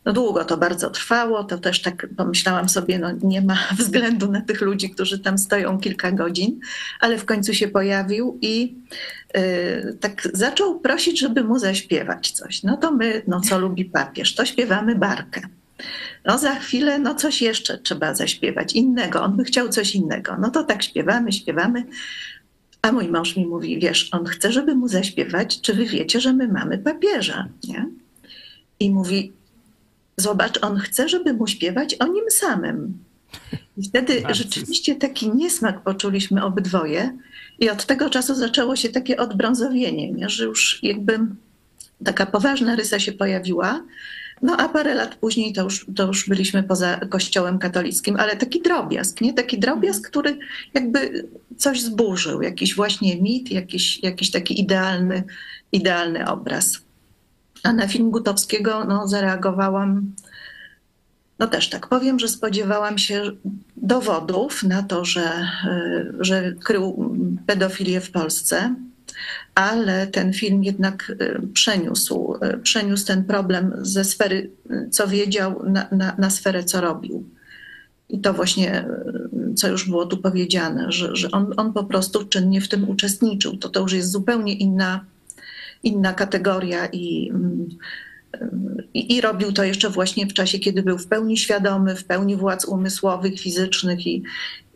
No długo to bardzo trwało, to też tak pomyślałam sobie, no nie ma względu na tych ludzi, którzy tam stoją kilka godzin, ale w końcu się pojawił i yy, tak zaczął prosić, żeby mu zaśpiewać coś. No to my, no co lubi papież, to śpiewamy barkę. No za chwilę, no coś jeszcze trzeba zaśpiewać, innego. On by chciał coś innego. No to tak śpiewamy, śpiewamy. A mój mąż mi mówi, wiesz, on chce, żeby mu zaśpiewać, czy wy wiecie, że my mamy papieża, nie? I mówi, zobacz, on chce, żeby mu śpiewać o nim samym. I wtedy rzeczywiście taki niesmak poczuliśmy obydwoje i od tego czasu zaczęło się takie odbrązowienie, nie? że już jakby taka poważna rysa się pojawiła, no a parę lat później to już, to już byliśmy poza kościołem katolickim, ale taki drobiazg, nie? Taki drobiazg, który jakby coś zburzył, jakiś właśnie mit, jakiś, jakiś taki idealny, idealny obraz. A na film Gutowskiego no, zareagowałam, no też tak powiem, że spodziewałam się dowodów na to, że, że krył pedofilię w Polsce ale ten film jednak y, przeniósł, y, przeniósł ten problem ze sfery, y, co wiedział, na, na, na sferę, co robił. I to właśnie, co już było tu powiedziane, że, że on, on po prostu czynnie w tym uczestniczył. To to już jest zupełnie inna, inna kategoria i, mm, i, I, robił to jeszcze właśnie w czasie, kiedy był w pełni świadomy, w pełni władz umysłowych, fizycznych i,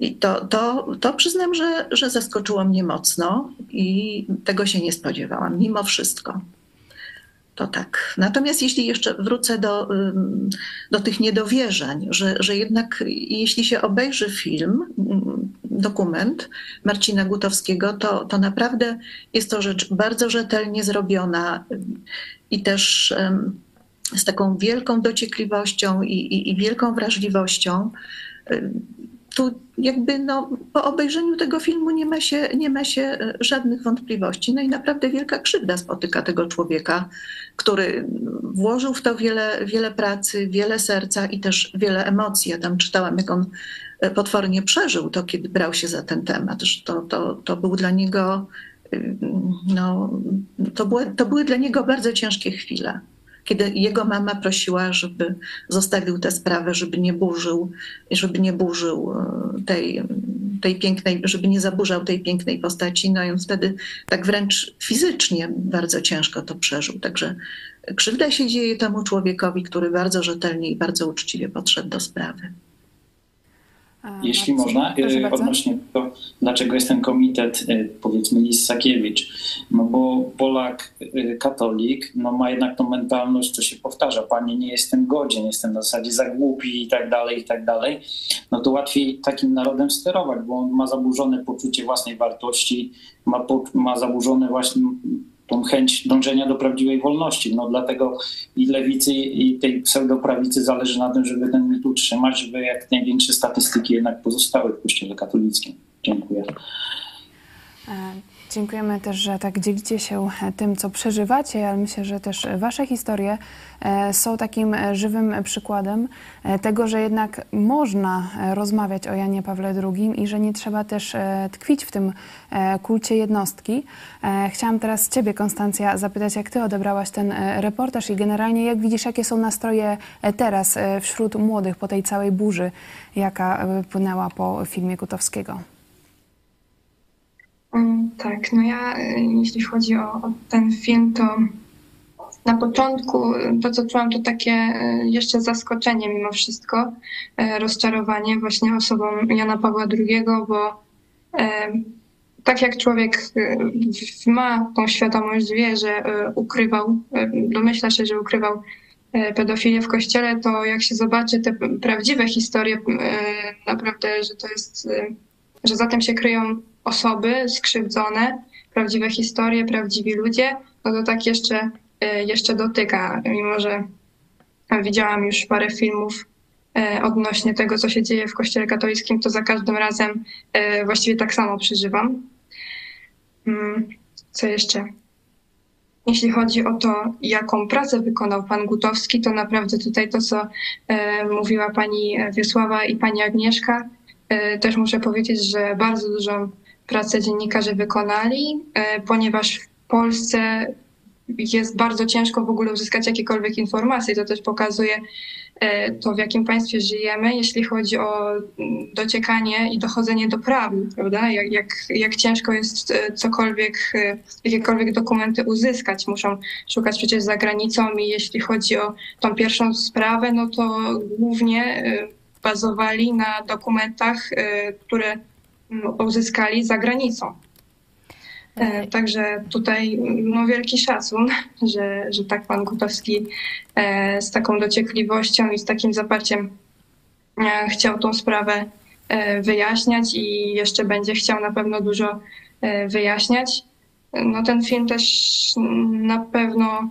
i to, to, to przyznam, że, że zaskoczyło mnie mocno i tego się nie spodziewałam, mimo wszystko. To tak. Natomiast jeśli jeszcze wrócę do, do tych niedowierzeń, że, że jednak jeśli się obejrzy film, dokument Marcina Gutowskiego, to, to naprawdę jest to rzecz bardzo rzetelnie zrobiona i też z taką wielką dociekliwością i, i, i wielką wrażliwością. Tu jakby no, po obejrzeniu tego filmu nie ma, się, nie ma się e, żadnych wątpliwości. No i naprawdę wielka krzywda spotyka tego człowieka, który włożył w to wiele, wiele pracy, wiele serca i też wiele emocji. Ja tam czytałam, jak on e, potwornie przeżył to, kiedy brał się za ten temat. To, to, to był dla niego no, to, były, to były dla niego bardzo ciężkie chwile, kiedy jego mama prosiła, żeby zostawił tę sprawę, żeby nie burzył, żeby nie burzył e, tej, tej pięknej, żeby nie zaburzał tej pięknej postaci. No i on wtedy tak wręcz fizycznie bardzo ciężko to przeżył. Także krzywda się dzieje temu człowiekowi, który bardzo rzetelnie i bardzo uczciwie podszedł do sprawy. Jeśli można, e, odnośnie tego, dlaczego jest ten komitet, e, powiedzmy, Lis Sakiewicz. No bo Polak, e, katolik, no ma jednak tą mentalność, co się powtarza, panie, nie jestem godzien, jestem w zasadzie za głupi i tak dalej, i tak dalej. No to łatwiej takim narodem sterować, bo on ma zaburzone poczucie własnej wartości, ma, ma zaburzone właśnie tą chęć dążenia do prawdziwej wolności. No dlatego i lewicy, i tej pseudoprawicy zależy na tym, żeby ten mit utrzymać, żeby jak największe statystyki jednak pozostały w Kościele katolickim. Dziękuję. E, Dziękujemy też, że tak dzielicie się e, tym, co przeżywacie, ale myślę, że też Wasze historie e, są takim e, żywym przykładem tego, że jednak można rozmawiać o Janie Pawle II i że nie trzeba też tkwić w tym kulcie jednostki. Chciałam teraz Ciebie, Konstancja, zapytać, jak Ty odebrałaś ten reportaż i generalnie jak widzisz, jakie są nastroje teraz wśród młodych po tej całej burzy, jaka płynęła po filmie Kutowskiego? Mm, tak, no ja y, jeśli chodzi o, o, ten film, to na początku to, co czułam, to takie y, jeszcze zaskoczenie mimo wszystko, y, rozczarowanie właśnie osobą Jana Pawła II, bo tak jak człowiek ma tą świadomość, wie, że ukrywał, domyśla się, że ukrywał pedofilię w kościele, to jak się zobaczy te prawdziwe historie, naprawdę, że to jest, że za tym się kryją osoby skrzywdzone, prawdziwe historie, prawdziwi ludzie, no to tak jeszcze, jeszcze dotyka, mimo że widziałam już parę filmów odnośnie tego, co się dzieje w kościele katolickim, to za każdym razem właściwie tak samo przeżywam. Mm, co jeszcze? Jeśli chodzi o to, jaką pracę wykonał pan Gutowski, to naprawdę tutaj to, co mówiła pani Wiesława i pani Agnieszka, też muszę powiedzieć, że bardzo dużą pracę dziennikarze wykonali, e, ponieważ w Polsce jest bardzo ciężko w ogóle uzyskać jakiekolwiek informacje. To też pokazuje E, to, w jakim państwie żyjemy, jeśli chodzi o mm, dociekanie i dochodzenie do prawdy, prawda? Jak, jak, jak ciężko jest e, cokolwiek, e, jakiekolwiek dokumenty uzyskać. Muszą szukać przecież za granicą i jeśli chodzi o tą pierwszą sprawę, no to głównie bazowali na dokumentach, które mm, uzyskali za granicą. E, także tutaj no, wielki szacun, że, że tak pan Gutowski e, z taką dociekliwością i z takim zaparciem e, chciał tą sprawę wyjaśniać i jeszcze będzie chciał na pewno dużo wyjaśniać. No, ten film też na pewno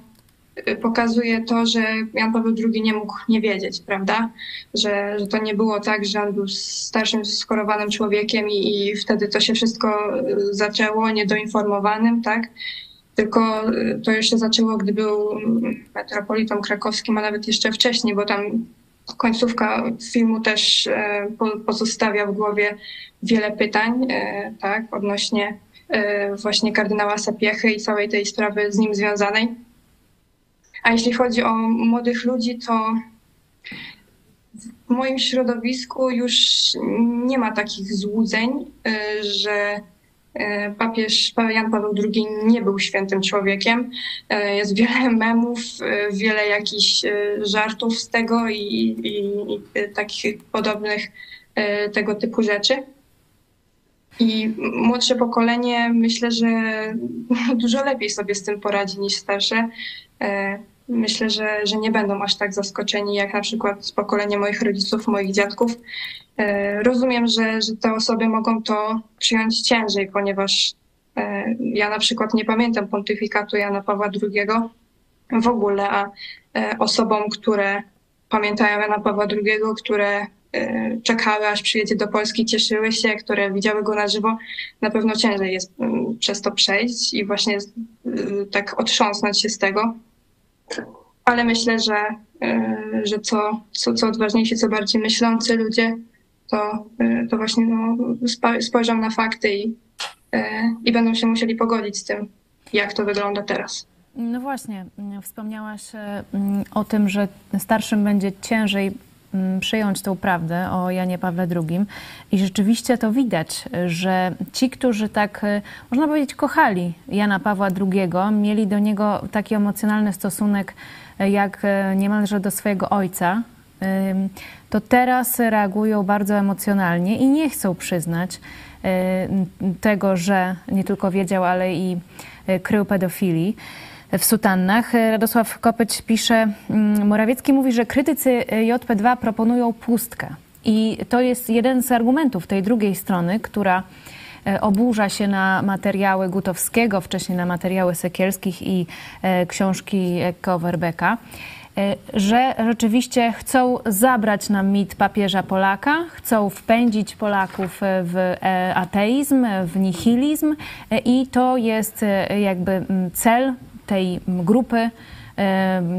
pokazuje to, że Jan Paweł II nie mógł nie wiedzieć, prawda? Że, że to nie było tak, że on był starszym, skorowanym człowiekiem i, i wtedy to się wszystko y, zaczęło niedoinformowanym, tak? Tylko y, to jeszcze zaczęło, gdy był metropolitą krakowskim, a nawet jeszcze wcześniej, bo tam końcówka filmu też e, pozostawia w głowie wiele pytań, tak, odnośnie właśnie kardynała Sapiechy i całej tej sprawy z nim związanej. A jeśli chodzi o młodych ludzi, to w moim środowisku już nie ma takich złudzeń, y, że y, papież Jan Paweł II nie był świętym człowiekiem. Y, jest wiele memów, wiele jakichś żartów z tego i, i, i takich podobnych tego typu rzeczy. I młodsze pokolenie myślę, że dużo lepiej sobie z tym poradzi niż starsze myślę, że, że nie będą aż tak zaskoczeni jak na przykład pokolenie moich rodziców, moich dziadków. E, rozumiem, że, że te osoby mogą to przyjąć ciężej, ponieważ e, ja na przykład nie pamiętam pontyfikatu Jana Pawła II w ogóle, a e, osobom, które pamiętają Jana Pawła II, które czekały, aż przyjedzie do Polski, cieszyły się, które widziały go na żywo, na pewno ciężej jest mm, przez to przejść i właśnie tak otrząsnąć się z tego. Ale myślę, że, e, że co, co, co odważniejsi, co bardziej myślący ludzie, to, e, to właśnie no, spojrzą na fakty i, e, i będą się musieli pogodzić z tym, jak to wygląda teraz. No właśnie, wspomniałaś o tym, że starszym będzie ciężej Mm, przyjąć tą prawdę o Janie Pawle II. I rzeczywiście to widać, że ci, którzy tak, y, można powiedzieć, kochali Jana Pawła II, mieli do niego taki emocjonalny stosunek, y, jak y, niemalże do swojego ojca, to teraz reagują bardzo emocjonalnie i nie chcą przyznać tego, że nie tylko wiedział, ale i krył pedofilii w sutannach. Radosław Kopeć pisze, mm, Morawiecki mówi, że krytycy JP2 proponują pustkę. I to jest jeden z argumentów tej drugiej strony, która e, oburza się na materiały Gutowskiego, wcześniej na materiały Sekielskich i e, książki Kowerbeka, e, że rzeczywiście chcą zabrać nam mit papieża Polaka, chcą wpędzić Polaków w ateizm, w nihilizm i to jest jakby mm, cel tej grupy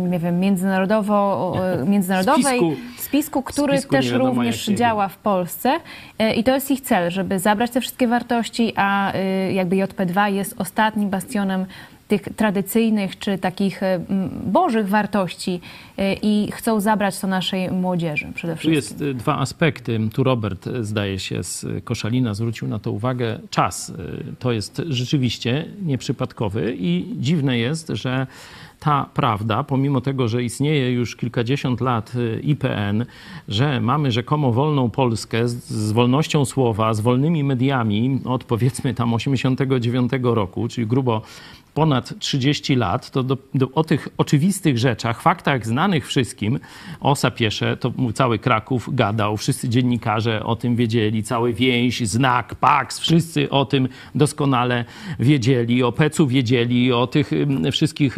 nie wiem, międzynarodowo, międzynarodowej spisku, spisku który spisku też również działa w Polsce. E, i to jest ich cel, żeby zabrać te wszystkie wartości, a y, jakby JP2 jest ostatnim bastionem tych tradycyjnych czy takich e, bożych wartości e, i chcą zabrać to naszej młodzieży przede wszystkim. Tu jest e, dwa aspekty. Tu Robert, zdaje się, z Koszalina zwrócił na to uwagę. Czas to jest rzeczywiście nieprzypadkowy i dziwne jest, że ta prawda, pomimo tego, że istnieje już kilkadziesiąt lat IPN, że mamy rzekomo wolną Polskę z, z wolnością słowa, z wolnymi mediami od powiedzmy tam 89 roku, czyli grubo ponad 30 lat, to do, do, o tych oczywistych rzeczach, faktach znanych wszystkim, o Sapiesze, to cały Kraków gadał, wszyscy dziennikarze o tym wiedzieli, cały więź, znak, Pax, wszyscy o tym doskonale wiedzieli, o Pecu wiedzieli, o tych wszystkich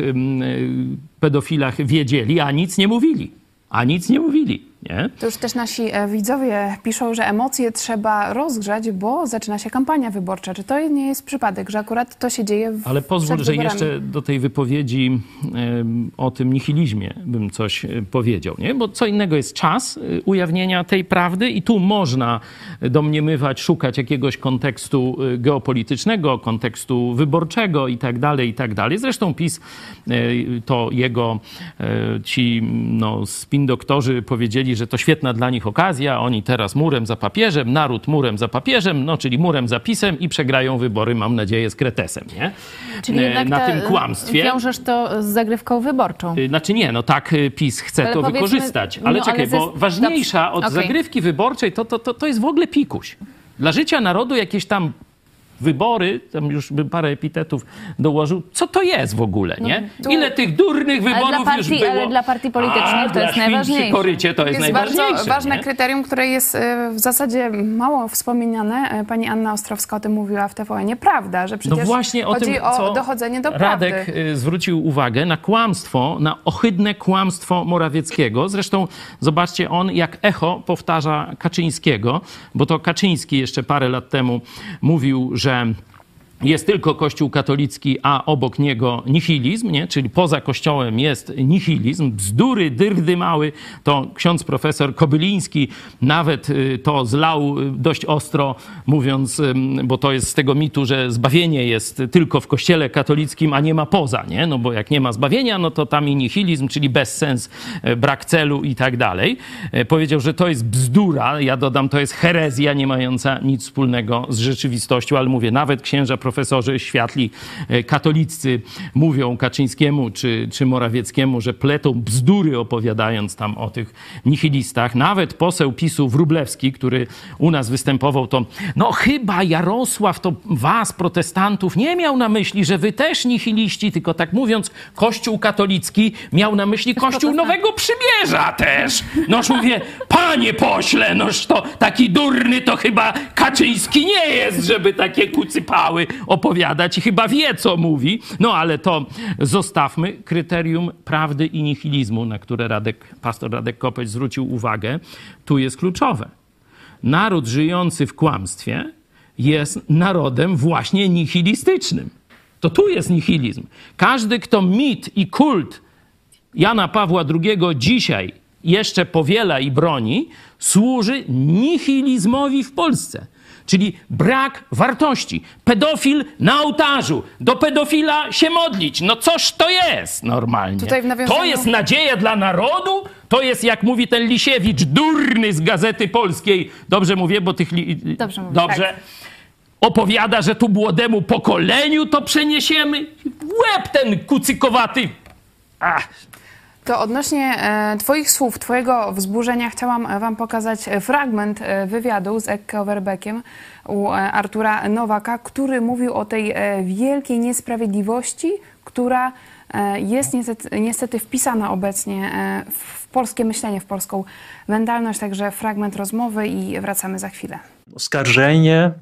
pedofilach wiedzieli, a nic nie mówili. A nic nie mówili. Nie? To już też nasi e, widzowie piszą, że emocje trzeba rozgrzać, bo zaczyna się kampania wyborcza. Czy to nie jest przypadek, że akurat to się dzieje w Ale pozwól, że jeszcze do tej wypowiedzi o tym nihilizmie bym coś e, powiedział. Nie? Bo co innego jest czas e, ujawnienia tej prawdy i tu można domniemywać, szukać jakiegoś kontekstu geopolitycznego, kontekstu wyborczego i tak dalej, i tak dalej. Zresztą PiS, to jego ci no, spin doktorzy że to świetna dla nich okazja, oni teraz murem za papieżem, naród murem za papieżem, no czyli murem za pisem i przegrają wybory, mam nadzieję, z Kretesem, nie? Czyli e, na tym kłamstwie. Wiążesz to z zagrywką wyborczą. E, znaczy nie, no tak e, PiS chce ale to wykorzystać, ale no, czekaj, ale bo ważniejsza od okay. zagrywki wyborczej to, to, to, to jest w ogóle pikuś. Dla życia narodu jakieś tam wybory, tam już bym parę epitetów dołożył, co to jest w ogóle, no, nie? Tu... Ile tych durnych wyborów partii, już było? Ale dla partii politycznych to jest najważniejsze. korycie to jest, jest najważniejsze. bardzo ważne nie? kryterium, które jest e, w zasadzie mało wspominane. E, pani Anna Ostrowska o tym mówiła w TVN. Nieprawda, że przecież no właśnie o chodzi tym, o dochodzenie do Radek prawdy. Radek zwrócił uwagę na kłamstwo, na ohydne kłamstwo Morawieckiego. Zresztą zobaczcie, on jak echo powtarza Kaczyńskiego, bo to Kaczyński jeszcze parę lat temu mówił, że że jest tylko Kościół katolicki, a obok niego nihilizm, nie? czyli poza Kościołem jest nihilizm, bzdury, dyrdy mały, to ksiądz profesor Kobyliński nawet y, to zlał y, dość ostro, mówiąc, bo to jest z tego mitu, że zbawienie jest tylko w Kościele katolickim, a nie ma poza, nie? no bo jak nie ma zbawienia, no to tam i nihilizm, czyli bezsens, e, brak celu i tak dalej. E, powiedział, że to jest bzdura, ja dodam, to jest herezja nie mająca nic wspólnego z rzeczywistością, ale mówię, nawet księża profesorzy światli e, katoliccy mówią Kaczyńskiemu czy, czy Morawieckiemu, że pletą bzdury opowiadając tam o tych nihilistach. Nawet poseł PiSu Wrublewski, który u nas występował, to no chyba Jarosław to was, protestantów, nie miał na myśli, że wy też nihiliści, tylko tak mówiąc, Kościół katolicki miał na myśli Kościół Nowego Przymierza też. Noż mówię, panie pośle, noż to taki durny to chyba Kaczyński nie jest, żeby takie kucypały opowiadać i chyba wie, co mówi. No ale to zostawmy. Kryterium prawdy i nihilizmu, na które Radek, pastor Radek Kopeć zwrócił uwagę, tu jest kluczowe. Naród żyjący w kłamstwie jest narodem właśnie nihilistycznym. To tu jest nihilizm. Każdy, kto mit i kult Jana Pawła II dzisiaj jeszcze powiela i broni, służy nihilizmowi w Polsce czyli brak wartości. Pedofil na ołtarzu, do pedofila się modlić. No coż to jest normalnie? To jest nadzieja dla narodu? To jest, jak mówi ten Lisiewicz, durny z Gazety Polskiej. Dobrze mówię, bo tych... Li... Dobrze mówię, Dobrze. Tak. Opowiada, że tu młodemu pokoleniu to przeniesiemy. Łeb ten kucykowaty. Ach, to odnośnie e, Twoich słów, Twojego wzburzenia chciałam e, Wam pokazać e, fragment wywiadu z Ekke Overbeckiem u Artura Nowaka, który mówił o tej wielkiej niesprawiedliwości, która jest niestety, niestety wpisana obecnie w polskie myślenie, w polską mentalność. Także fragment rozmowy i wracamy za chwilę. Oskarżenie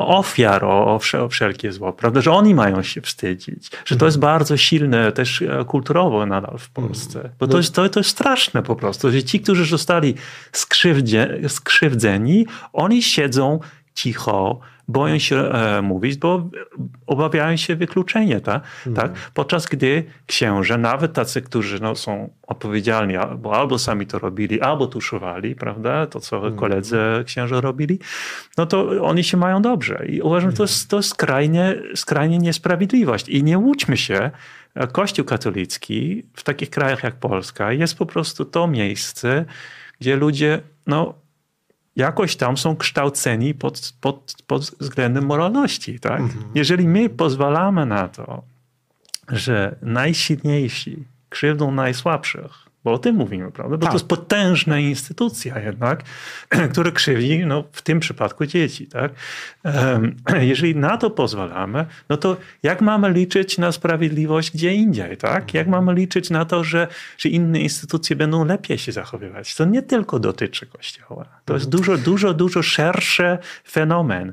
ofiar o, o wszelkie zło, prawda, że oni mają się wstydzić, że to jest bardzo silne też e, kulturowo nadal w Polsce, bo to no. jest, to, to jest straszne po prostu, że ci, którzy zostali skrzywdzeni, oni siedzą cicho, boją się e, mówić, bo obawiają się wykluczenia. Tak? Mhm. tak? Podczas gdy księże, nawet tacy, którzy no, są odpowiedzialni, bo albo sami to robili, albo tuszowali, prawda, to co mhm. koledzy księże robili, no to oni się mają dobrze. I uważam, że to jest, to skrajnie, skrajnie niesprawiedliwość. I nie łudźmy się, Kościół katolicki w takich krajach jak Polska jest po prostu to miejsce, gdzie ludzie no, jakoś tam są kształceni pod, pod, pod względem moralności. Tak? Mhm. Jeżeli my pozwalamy na to, że najsilniejsi krzywdą najsłabszych bo o tym mówimy, prawda? Bo tak. to jest potężna instytucja jednak, która krzywdzi, no, w tym przypadku dzieci, tak? Jeżeli na to pozwalamy, no to jak mamy liczyć na sprawiedliwość gdzie indziej, tak? Jak mamy liczyć na to, że, że inne instytucje będą lepiej się zachowywać? To nie tylko dotyczy Kościoła. To jest mhm. dużo, dużo, dużo szerszy fenomen.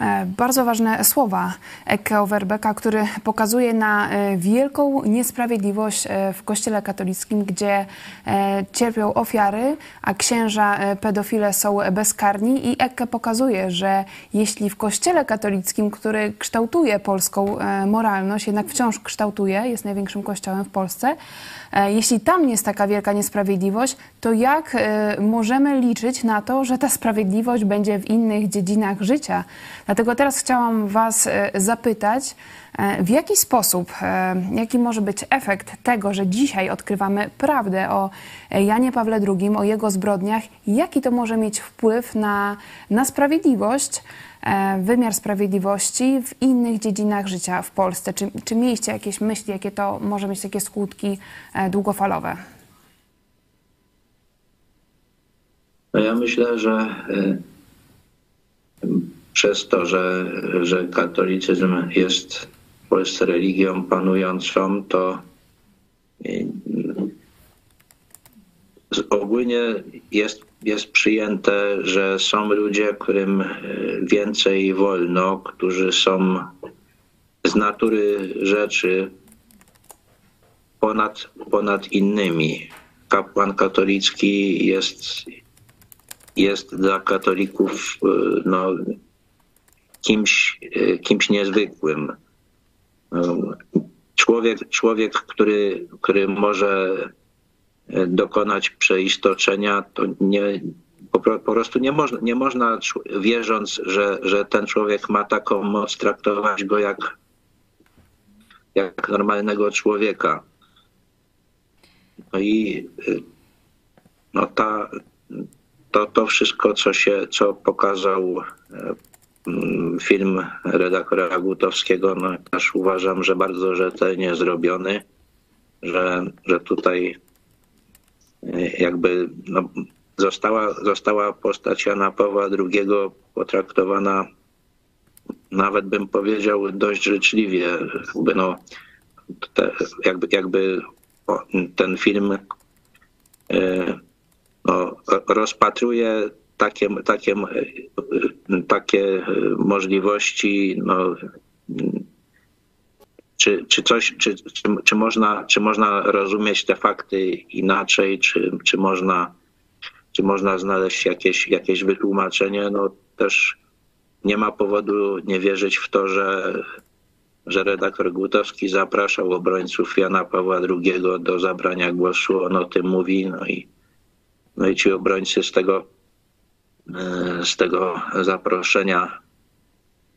E, bardzo ważne słowa Eke Overbecka, który pokazuje na e, wielką niesprawiedliwość e, w Kościele katolickim, gdzie cierpią ofiary, a księża pedofile są bezkarni. I Eke pokazuje, że jeśli w Kościele katolickim, który kształtuje polską moralność, jednak wciąż kształtuje, jest największym kościołem w Polsce, jeśli tam jest taka wielka niesprawiedliwość, to jak e, możemy liczyć na to, że ta sprawiedliwość będzie w innych dziedzinach życia? Dlatego teraz chciałam Was e, zapytać, w jaki sposób, jaki może być efekt tego, że dzisiaj odkrywamy prawdę o Janie Pawle II, o jego zbrodniach, jaki to może mieć wpływ na, na sprawiedliwość? E, wymiar sprawiedliwości w innych dziedzinach życia w Polsce? Czy, czy mieliście jakieś myśli, jakie to może mieć takie skutki e, długofalowe? No ja myślę, że e, przez to, że, że katolicyzm jest w Polsce religią panującą, to ogólnie jest jest przyjęte, że są ludzie, którym e, więcej wolno, którzy są z natury rzeczy ponad, ponad innymi. Kapłan katolicki jest, jest dla katolików e, no, kimś, kimś niezwykłym. Człowiek, człowiek który, który może dokonać przeistoczenia, to nie, po, prostu nie można, nie można wierząc, że, że ten człowiek ma taką moc, traktować go jak, jak normalnego człowieka. No i no ta, to, to wszystko, co się, co pokazał e, film redaktora Gutowskiego, no uważam, że bardzo rzetelnie zrobiony, że, że tutaj jakby no, została, została postać Jana Pawła II potraktowana nawet bym powiedział dość życzliwie. Jakby, no, te, jakby, jakby ten film e, no, rozpatruje takie, takie, takie możliwości no, czy, czy coś, czy, czy, czy, można, czy można rozumieć te fakty inaczej, czy, czy, można, czy można znaleźć jakieś, jakieś wytłumaczenie, no też nie ma powodu nie wierzyć w to, że, że redaktor Gutowski zapraszał obrońców Jana Pawła II do zabrania głosu. On o tym mówi, no i, no i ci obrońcy z tego, e, z tego zaproszenia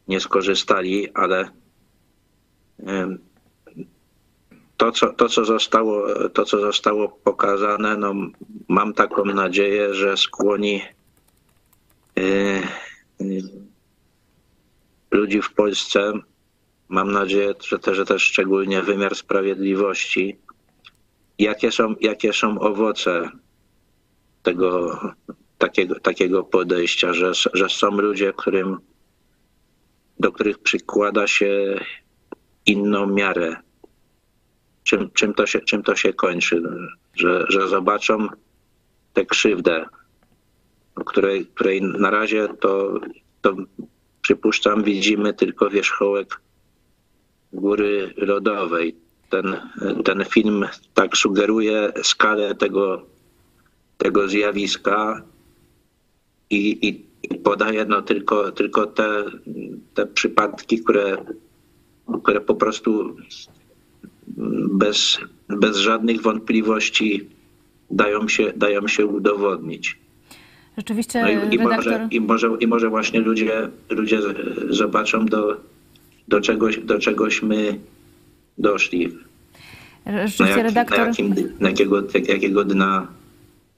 nie skorzystali, ale to, co, to, co, zostało, to, co zostało pokazane, no, mam taką nadzieję, że skłoni e, e, ludzi w Polsce, mam nadzieję, że też, że też szczególnie wymiar sprawiedliwości, jakie są, jakie są owoce tego takiego, takiego podejścia, że, że są ludzie, którym, do których przykłada się inną miarę. Czym, czym, to, się, czym to się kończy? Że, że zobaczą tę krzywdę, której, której na razie to, to przypuszczam widzimy tylko wierzchołek góry lodowej. Ten, ten film tak sugeruje skalę tego, tego zjawiska i, i podaje no tylko, tylko te, te przypadki, które które po prostu bez, bez żadnych wątpliwości dają się, dają się udowodnić. Rzeczywiście no i, i, redaktor... może, i, może, I może właśnie ludzie, ludzie zobaczą, do, do, czegoś, do czegoś my doszli. Rzeczywiście na, jak, redaktor... na, jakim, na jakiego, jakiego dna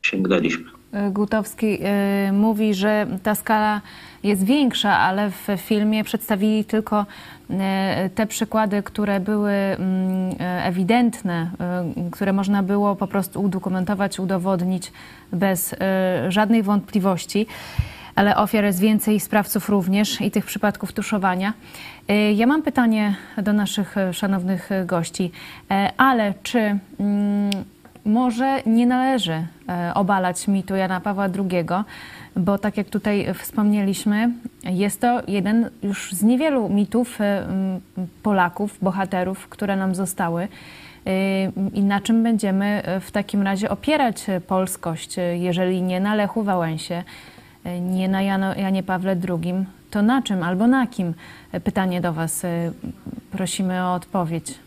sięgnęliśmy. Gutowski mówi, że ta skala jest większa, ale w filmie przedstawili tylko te przykłady, które były mm, ewidentne, które można było po prostu udokumentować, udowodnić bez żadnej wątpliwości ale ofiar jest więcej, sprawców również i tych przypadków tuszowania. Ja mam pytanie do naszych szanownych gości, ale czy mm, może nie należy obalać mitu Jana Pawła II, bo tak jak tutaj wspomnieliśmy, jest to jeden już z niewielu mitów Polaków, bohaterów, które nam zostały. I na czym będziemy w takim razie opierać polskość, jeżeli nie na Lechu Wałęsie, nie na Jano, Janie Pawle II, to na czym albo na kim? Pytanie do Was. E, prosimy o odpowiedź.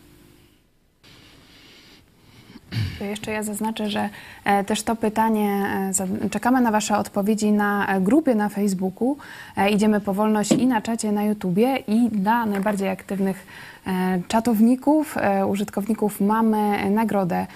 Jeszcze ja zaznaczę, że e, też to pytanie, e, czekamy na Wasze odpowiedzi na grupie na Facebooku. Idziemy po wolność i na czacie na YouTubie i dla najbardziej aktywnych czatowników, użytkowników mamy nagrodę.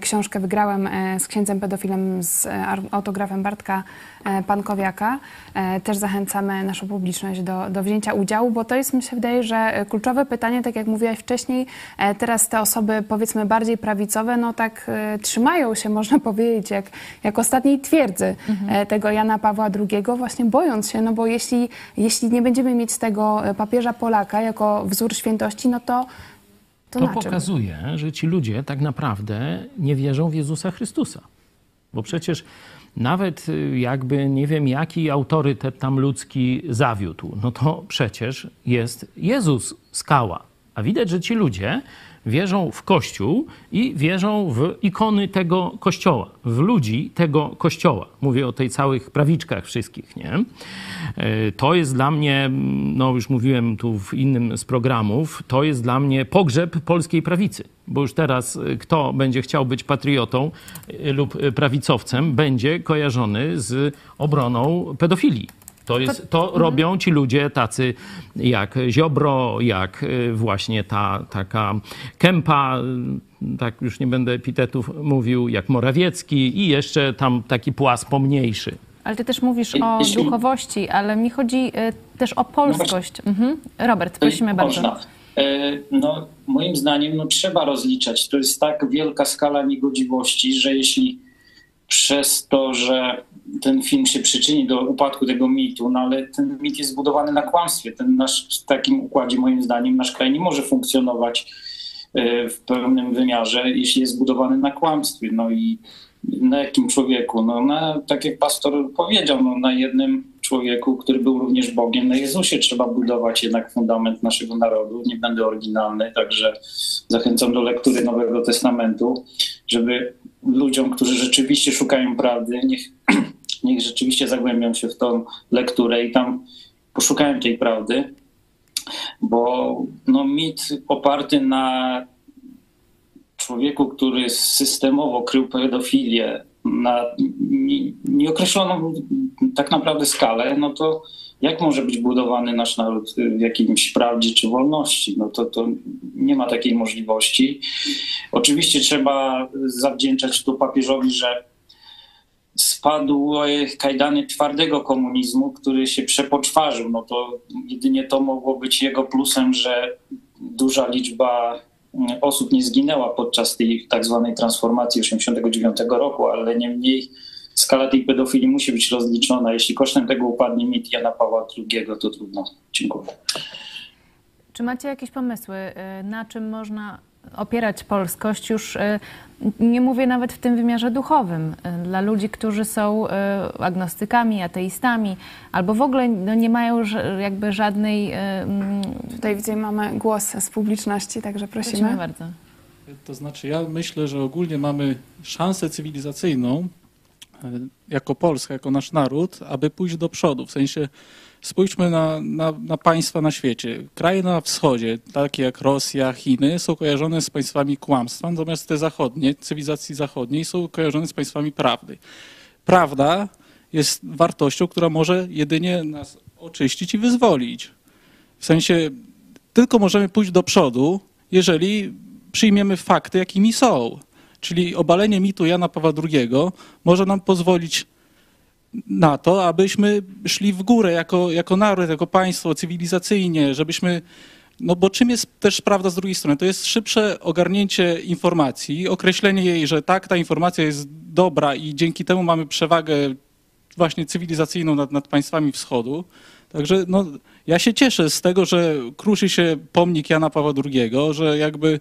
Książkę wygrałem z księdzem pedofilem z autografem Bartka E, Pankowiaka. E, też zachęcamy naszą publiczność do, do wzięcia udziału, bo to jest, mi się wydaje, że kluczowe pytanie, tak jak mówiłaś wcześniej, e, teraz te osoby powiedzmy bardziej prawicowe, no tak trzymają się, można powiedzieć, jak, jak ostatniej twierdzy mhm. tego Jana Pawła II, właśnie bojąc się, no bo jeśli, jeśli nie będziemy mieć tego papieża Polaka jako wzór świętości, no to to, to pokazuje, że ci ludzie tak naprawdę nie wierzą w Jezusa Chrystusa. Bo przecież nawet y, jakby nie wiem jaki autorytet tam ludzki zawiódł, no to przecież jest Jezus skała. A widać, że ci ludzie wierzą w Kościół i wierzą w ikony tego Kościoła, w ludzi tego Kościoła. Mówię o tej całych prawiczkach wszystkich, nie? E, to jest dla mnie, no już mówiłem tu w innym z programów, to jest dla mnie pogrzeb polskiej prawicy. Bo już teraz e, kto będzie chciał być patriotą e, lub prawicowcem, będzie kojarzony z obroną pedofilii to, jest, to mhm. robią ci ludzie tacy jak Ziobro, jak y, właśnie ta taka Kępa, y, tak już nie będę epitetów mówił, jak Morawiecki i jeszcze tam taki płas pomniejszy. Ale ty też mówisz o Jeśli... duchowości, ale mi chodzi y, też o polskość. No mhm. Robert, prosimy bardzo. Można. No, moim zdaniem no, trzeba rozliczać. To jest tak wielka skala niegodziwości, że jeśli przez to, że ten film się przyczyni do upadku tego mitu, no ale ten mit jest zbudowany na kłamstwie. Ten nasz, w takim układzie, moim zdaniem, nasz kraj nie może funkcjonować e, w pełnym wymiarze, jeśli jest zbudowany na kłamstwie. No i na jakim człowieku? No na, tak jak pastor powiedział, no na jednym człowieku, który był również Bogiem, na Jezusie trzeba budować jednak fundament naszego narodu. Nie będę oryginalny, także zachęcam do lektury Nowego Testamentu, żeby ludziom, którzy rzeczywiście szukają prawdy, niech, niech rzeczywiście zagłębią się w tą lekturę i tam poszukają tej prawdy, bo no, mit oparty na człowieku, który systemowo krył pedofilię na nieokreśloną tak naprawdę skalę, no to jak może być budowany nasz naród w jakimś prawdzie czy wolności? No to, to nie ma takiej możliwości. Oczywiście trzeba zawdzięczać tu papieżowi, że spadł kajdany twardego komunizmu, który się przepoczwarzył. No to jedynie to mogło być jego plusem, że duża liczba osób nie zginęła podczas tej tak zwanej transformacji 1989 roku, ale niemniej skala tej pedofilii musi być rozliczona. Jeśli kosztem tego upadnie mit Jana Pawła II, to trudno. Dziękuję. Czy macie jakieś pomysły, y, na czym można opierać polskość już, y, nie mówię nawet w tym wymiarze duchowym, y, dla ludzi, którzy są agnostykami, ateistami, albo w ogóle no, nie mają jakby żadnej... Mm, Tutaj widzę, mamy głos z publiczności, także prosimy. Prosimy bardzo. To znaczy, ja myślę, że ogólnie mamy szansę cywilizacyjną E, jako Polska, jako nasz naród, aby pójść do przodu. W sensie spójrzmy na, na, na, państwa na świecie. Kraje na wschodzie, takie jak Rosja, Chiny, są kojarzone z państwami kłamstwa, natomiast te zachodnie, cywilizacji zachodniej są kojarzone z państwami prawdy. Prawda jest wartością, która może jedynie nas oczyścić i wyzwolić. W sensie tylko możemy pójść do przodu, jeżeli przyjmiemy fakty, jakimi są. Czyli obalenie mitu Jana Pawła II może nam pozwolić na to, abyśmy szli w górę jako, jako naród, jako państwo, cywilizacyjnie, żebyśmy. No bo czym jest też prawda z drugiej strony? To jest szybsze ogarnięcie informacji, określenie jej, że tak, ta informacja jest dobra i dzięki temu mamy przewagę właśnie cywilizacyjną nad, nad państwami wschodu. Także no, ja się cieszę z tego, że kruszy się pomnik Jana Pawła II, że jakby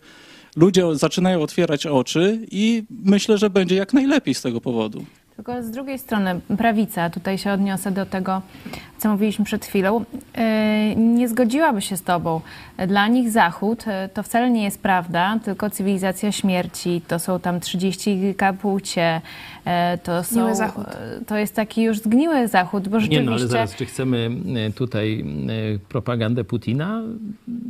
ludzie zaczynają otwierać oczy i myślę, że będzie jak najlepiej z tego powodu. Tylko z drugiej strony prawica, tutaj się odniosę do tego, co mówiliśmy przed chwilą, yy, nie zgodziłaby się z tobą. Dla nich Zachód yy, to wcale nie jest prawda, tylko cywilizacja śmierci, to są tam 30 płcie, yy, to, są, Zachód. to jest taki już zgniły Zachód, bo rzeczywiście... Nie no, ale zaraz, czy chcemy tutaj propagandę Putina?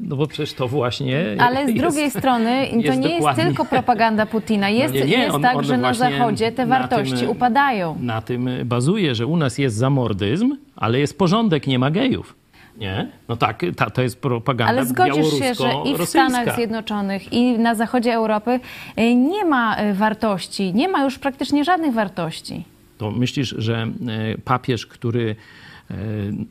No bo przecież to właśnie Ale z jest, drugiej strony to jest nie jest dokładnie- tylko propaganda Putina. Jest, No nie, nie, jest on- tak, on że na Zachodzie te na wartości tym- upadają. Na tym bazuje, że u nas jest zamordyzm, ale jest porządek, nie ma gejów. Nie? No tak, ta, to jest propaganda Ale zgodzisz się, że i w. Stanach Zjednoczonych, i na zachodzie Europy y, nie ma y, wartości, nie ma już praktycznie żadnych wartości. To myślisz, że e, papież, który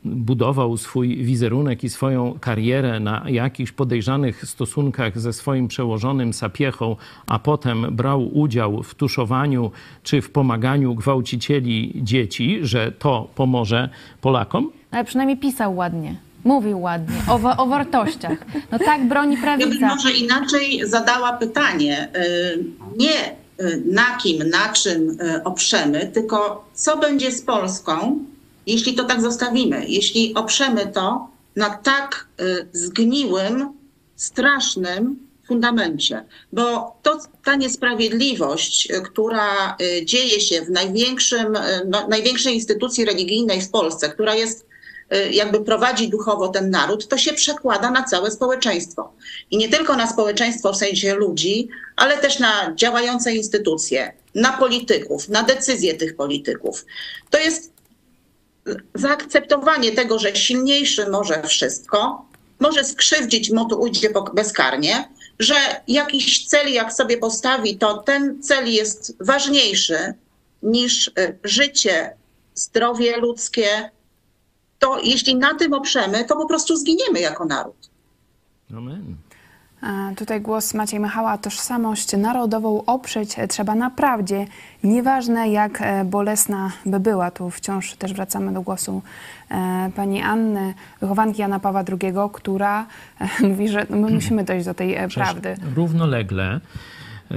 budował swój wizerunek i swoją karierę na jakichś podejrzanych stosunkach ze swoim przełożonym Sapiechą, a potem brał udział w tuszowaniu czy w pomaganiu gwałcicieli dzieci, że to pomoże Polakom? Ale przynajmniej pisał ładnie, mówił ładnie o, o wartościach. No tak broni Ja bym prawica. może inaczej zadała pytanie. y, Nie y, na kim, na czym y, oprzemy, tylko co będzie z Polską, jeśli to tak zostawimy. Jeśli oprzemy to na tak zgniłym, strasznym fundamencie. Bo to, ta niesprawiedliwość, która dzieje się w największym, no, największej instytucji religijnej w Polsce, która jest jakby prowadzi duchowo ten naród, to się przekłada na całe społeczeństwo. I nie tylko na społeczeństwo w sensie ludzi, ale też na działające instytucje, na polityków, na decyzje tych polityków. To jest zaakceptowanie tego, że silniejszy może wszystko, może skrzywdzić, mu to ujdzie bezkarnie, że jakiś cel jak sobie postawi, to ten cel jest ważniejszy niż y, życie, zdrowie ludzkie, to jeśli na tym oprzemy, to po prostu zginiemy jako naród. Amen. Tutaj głos Maciej Michała. Tożsamość narodową oprzeć trzeba na prawdzie. Nieważne jak e, bolesna by była. Tu wciąż też wracamy do głosu e, pani Anny, wychowanki Jana Pawła II, która e, mówi, że my musimy dojść do tej Przecież prawdy. Równolegle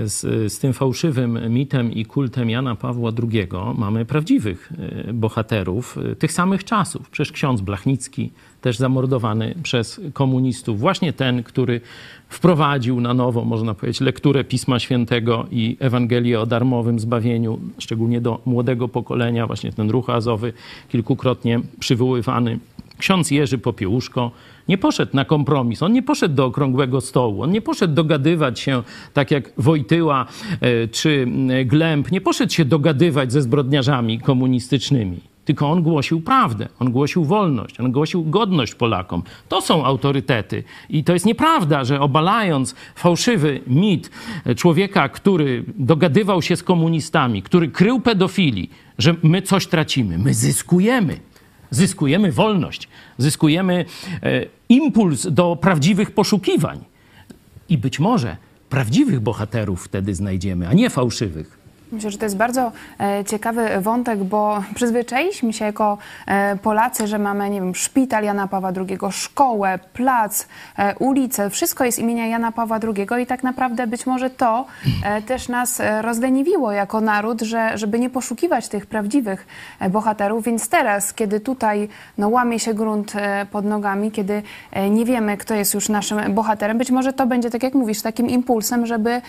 z, z tym fałszywym mitem i kultem Jana Pawła II mamy prawdziwych e, bohaterów e, tych samych czasów. Przecież ksiądz Blachnicki, też zamordowany przez komunistów. Właśnie ten, który wprowadził na nowo, można powiedzieć, lekturę Pisma Świętego i Ewangelię o darmowym zbawieniu, szczególnie do młodego pokolenia, właśnie ten ruch azowy, kilkukrotnie przywoływany. Ksiądz Jerzy Popiełuszko nie poszedł na kompromis, on nie poszedł do okrągłego stołu, on nie poszedł dogadywać się tak jak Wojtyła e, czy e, Glemp, nie poszedł się dogadywać ze zbrodniarzami komunistycznymi. Tylko on głosił prawdę, on głosił wolność, on głosił godność Polakom. To są autorytety. I to jest nieprawda, że obalając fałszywy mit e, człowieka, który dogadywał się z komunistami, który krył pedofili, że my coś tracimy. My zyskujemy zyskujemy wolność, zyskujemy e, impuls do prawdziwych poszukiwań. I być może prawdziwych bohaterów wtedy znajdziemy, a nie fałszywych. Myślę, że to jest bardzo e, ciekawy wątek, bo przyzwyczailiśmy się jako e, Polacy, że mamy, nie wiem, szpital Jana Pawła II, szkołę, plac, e, ulicę, wszystko jest imienia Jana Pawła II i tak naprawdę być może to też nas rozleniwiło jako naród, że, żeby nie poszukiwać tych prawdziwych bohaterów, więc teraz, kiedy tutaj no, łamie się grunt pod nogami, kiedy nie wiemy, kto jest już naszym bohaterem, być może to będzie, tak jak mówisz, takim impulsem, żeby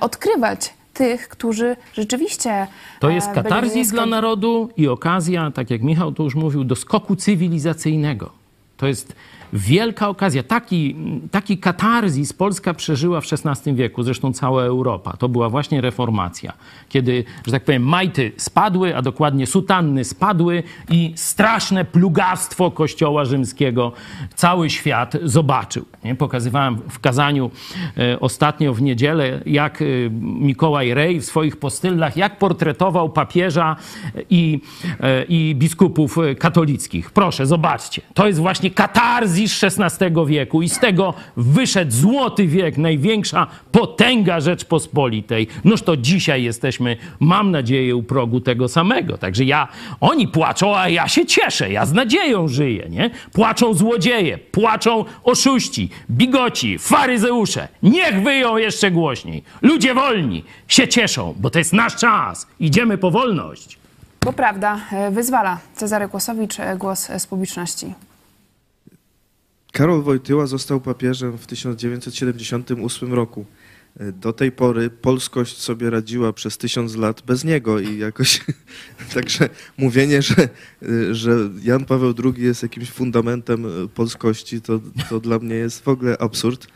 odkrywać tych, którzy rzeczywiście. To jest e, katarzis dla narodu i okazja, tak jak Michał to już mówił, do skoku cywilizacyjnego. To jest wielka okazja. Taki, taki katarzis Polska przeżyła w XVI wieku, zresztą cała Europa. To była właśnie reformacja, kiedy, że tak powiem, majty spadły, a dokładnie sutanny spadły i straszne plugastwo Kościoła rzymskiego cały świat zobaczył. Nie? Pokazywałem w kazaniu e, ostatnio w niedzielę, jak e, Mikołaj Rej w swoich postyllach, jak portretował papieża i, e, i biskupów katolickich. Proszę, zobaczcie. To jest właśnie katarzis XVI wieku i z tego wyszedł złoty wiek, największa potęga Rzeczpospolitej. Noż to dzisiaj jesteśmy, mam nadzieję, u progu tego samego. Także ja, oni płaczą, a ja się cieszę. Ja z nadzieją żyję, nie? Płaczą złodzieje, płaczą oszuści, bigoci, faryzeusze. Niech wyją jeszcze głośniej. Ludzie wolni się cieszą, bo to jest nasz czas. Idziemy po wolność. Bo prawda e, wyzwala. Cezary Kłosowicz, e, głos z publiczności. Karol Wojtyła został papieżem w 1978 roku. E, do tej pory polskość sobie radziła przez tysiąc lat bez niego i jakoś także mówienie, że, że Jan Paweł II jest jakimś fundamentem polskości, to, to dla mnie jest w ogóle absurd.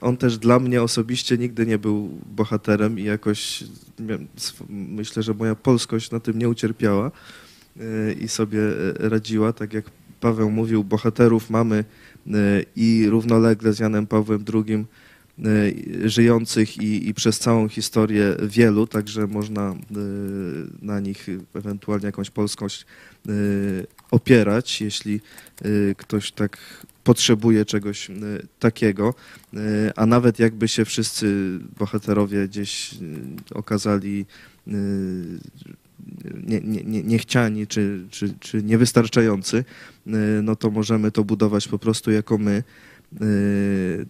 On też dla mnie osobiście nigdy nie był bohaterem i jakoś myślę, że moja polskość na tym nie ucierpiała i sobie radziła, tak jak Paweł mówił, bohaterów mamy i równolegle z Janem Pawłem II żyjących i, i, przez całą historię wielu, także można na nich ewentualnie jakąś polskość opierać, jeśli ktoś tak potrzebuje czegoś takiego, a nawet jakby się wszyscy bohaterowie gdzieś okazali nie, nie, niechciani czy, czy, czy niewystarczający, no to możemy to budować po prostu jako my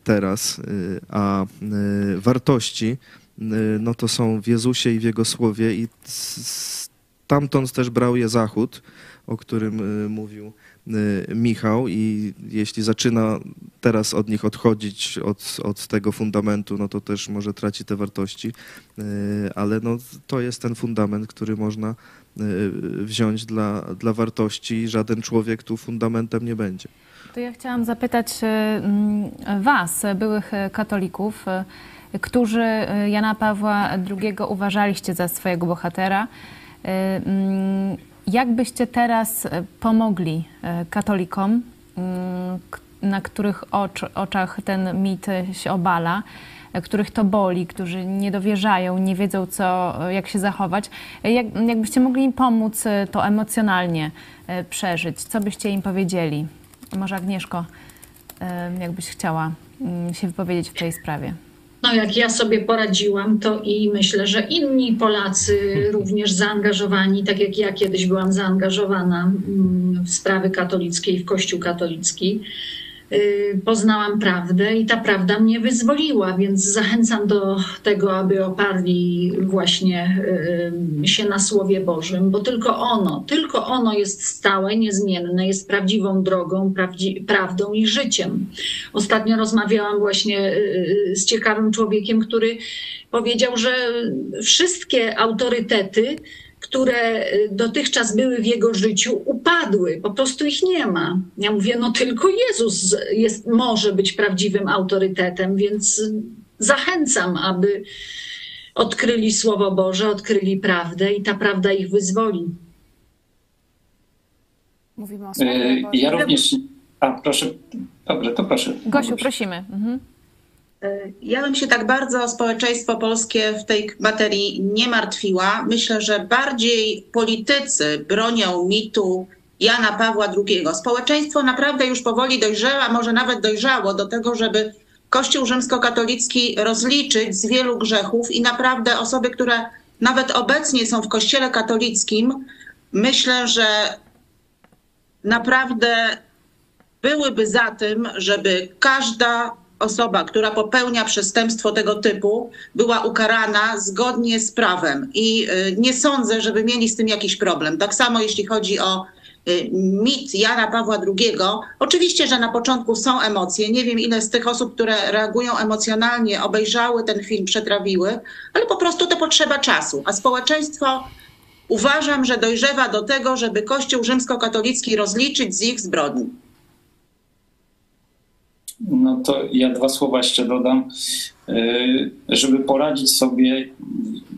teraz, a wartości no to są w Jezusie i w Jego Słowie i stamtąd też brał je Zachód, o którym mówił Michał i jeśli zaczyna teraz od nich odchodzić, od, od tego fundamentu, no to też może traci te wartości, ale no, to jest ten fundament, który można wziąć dla, dla wartości żaden człowiek tu fundamentem nie będzie. To ja chciałam zapytać Was, byłych katolików, którzy Jana Pawła II uważaliście za swojego bohatera. Jak byście teraz pomogli katolikom, na których ocz, oczach ten mit się obala, których to boli, którzy nie dowierzają, nie wiedzą, co, jak się zachować? Jak, jakbyście mogli im pomóc to emocjonalnie przeżyć? Co byście im powiedzieli? Może Agnieszko, jakbyś chciała się wypowiedzieć w tej sprawie? No, jak ja sobie poradziłam, to i myślę, że inni Polacy również zaangażowani, tak jak ja kiedyś byłam zaangażowana w sprawy katolickie i w Kościół katolicki, poznałam prawdę i ta prawda mnie wyzwoliła, więc zachęcam do tego, aby oparli właśnie y, się na Słowie Bożym, bo tylko ono, tylko ono jest stałe, niezmienne, jest prawdziwą drogą, prawdzi prawdą i życiem. Ostatnio rozmawiałam właśnie y, z ciekawym człowiekiem, który powiedział, że wszystkie autorytety, które y, dotychczas były w jego życiu, upadły. Po prostu ich nie ma. Ja mówię, no tylko Jezus jest, może być prawdziwym autorytetem, więc zachęcam, aby odkryli Słowo Boże, odkryli prawdę i ta prawda ich wyzwoli. Mówimy o E, Słowie Bożym. Ja również. A proszę, dobrze, to proszę. Gosiu, prosimy. Mhm. Ja bym się tak bardzo o społeczeństwo polskie w tej materii nie martwiła. Myślę, że bardziej politycy bronią mitu Jana Pawła II. Społeczeństwo naprawdę już powoli dojrzewa, może nawet dojrzało do tego, żeby Kościół rzymskokatolicki rozliczyć z wielu grzechów i naprawdę osoby, które nawet obecnie są w Kościele katolickim, myślę, że naprawdę byłyby za tym, żeby każda osoba, która popełnia przestępstwo tego typu, była ukarana zgodnie z prawem. I y, nie sądzę, żeby mieli z tym jakiś problem. Tak samo jeśli chodzi o y, mit Jana Pawła II. Oczywiście, że na początku są emocje. Nie wiem, ile z tych osób, które reagują emocjonalnie, obejrzały ten film, przetrawiły, ale po prostu to potrzeba czasu. A społeczeństwo uważam, że dojrzewa do tego, żeby Kościół rzymskokatolicki rozliczyć z ich zbrodni. No to ja dwa słowa jeszcze dodam. Żeby poradzić sobie,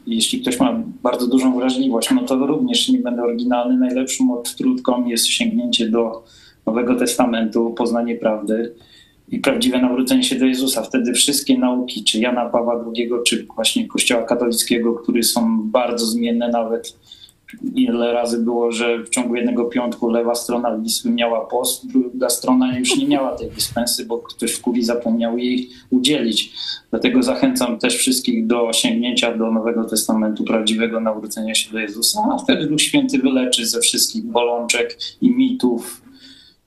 jeśli ktoś ma bardzo dużą wrażliwość, no to również nie będę oryginalny. Najlepszą odtrutką jest sięgnięcie do Nowego Testamentu, poznanie prawdy i prawdziwe nawrócenie się do Jezusa. Wtedy wszystkie nauki, czy Jana Pawła II, czy właśnie Kościoła katolickiego, które są bardzo zmienne, nawet ile razy było, że w ciągu jednego piątku lewa strona Wisły miała post, druga strona już nie miała tej dyspensy, bo ktoś w kurii zapomniał jej udzielić. Dlatego zachęcam też wszystkich do sięgnięcia do Nowego Testamentu, prawdziwego nawrócenia się do Jezusa, a wtedy Duch Święty wyleczy ze wszystkich bolączek i mitów,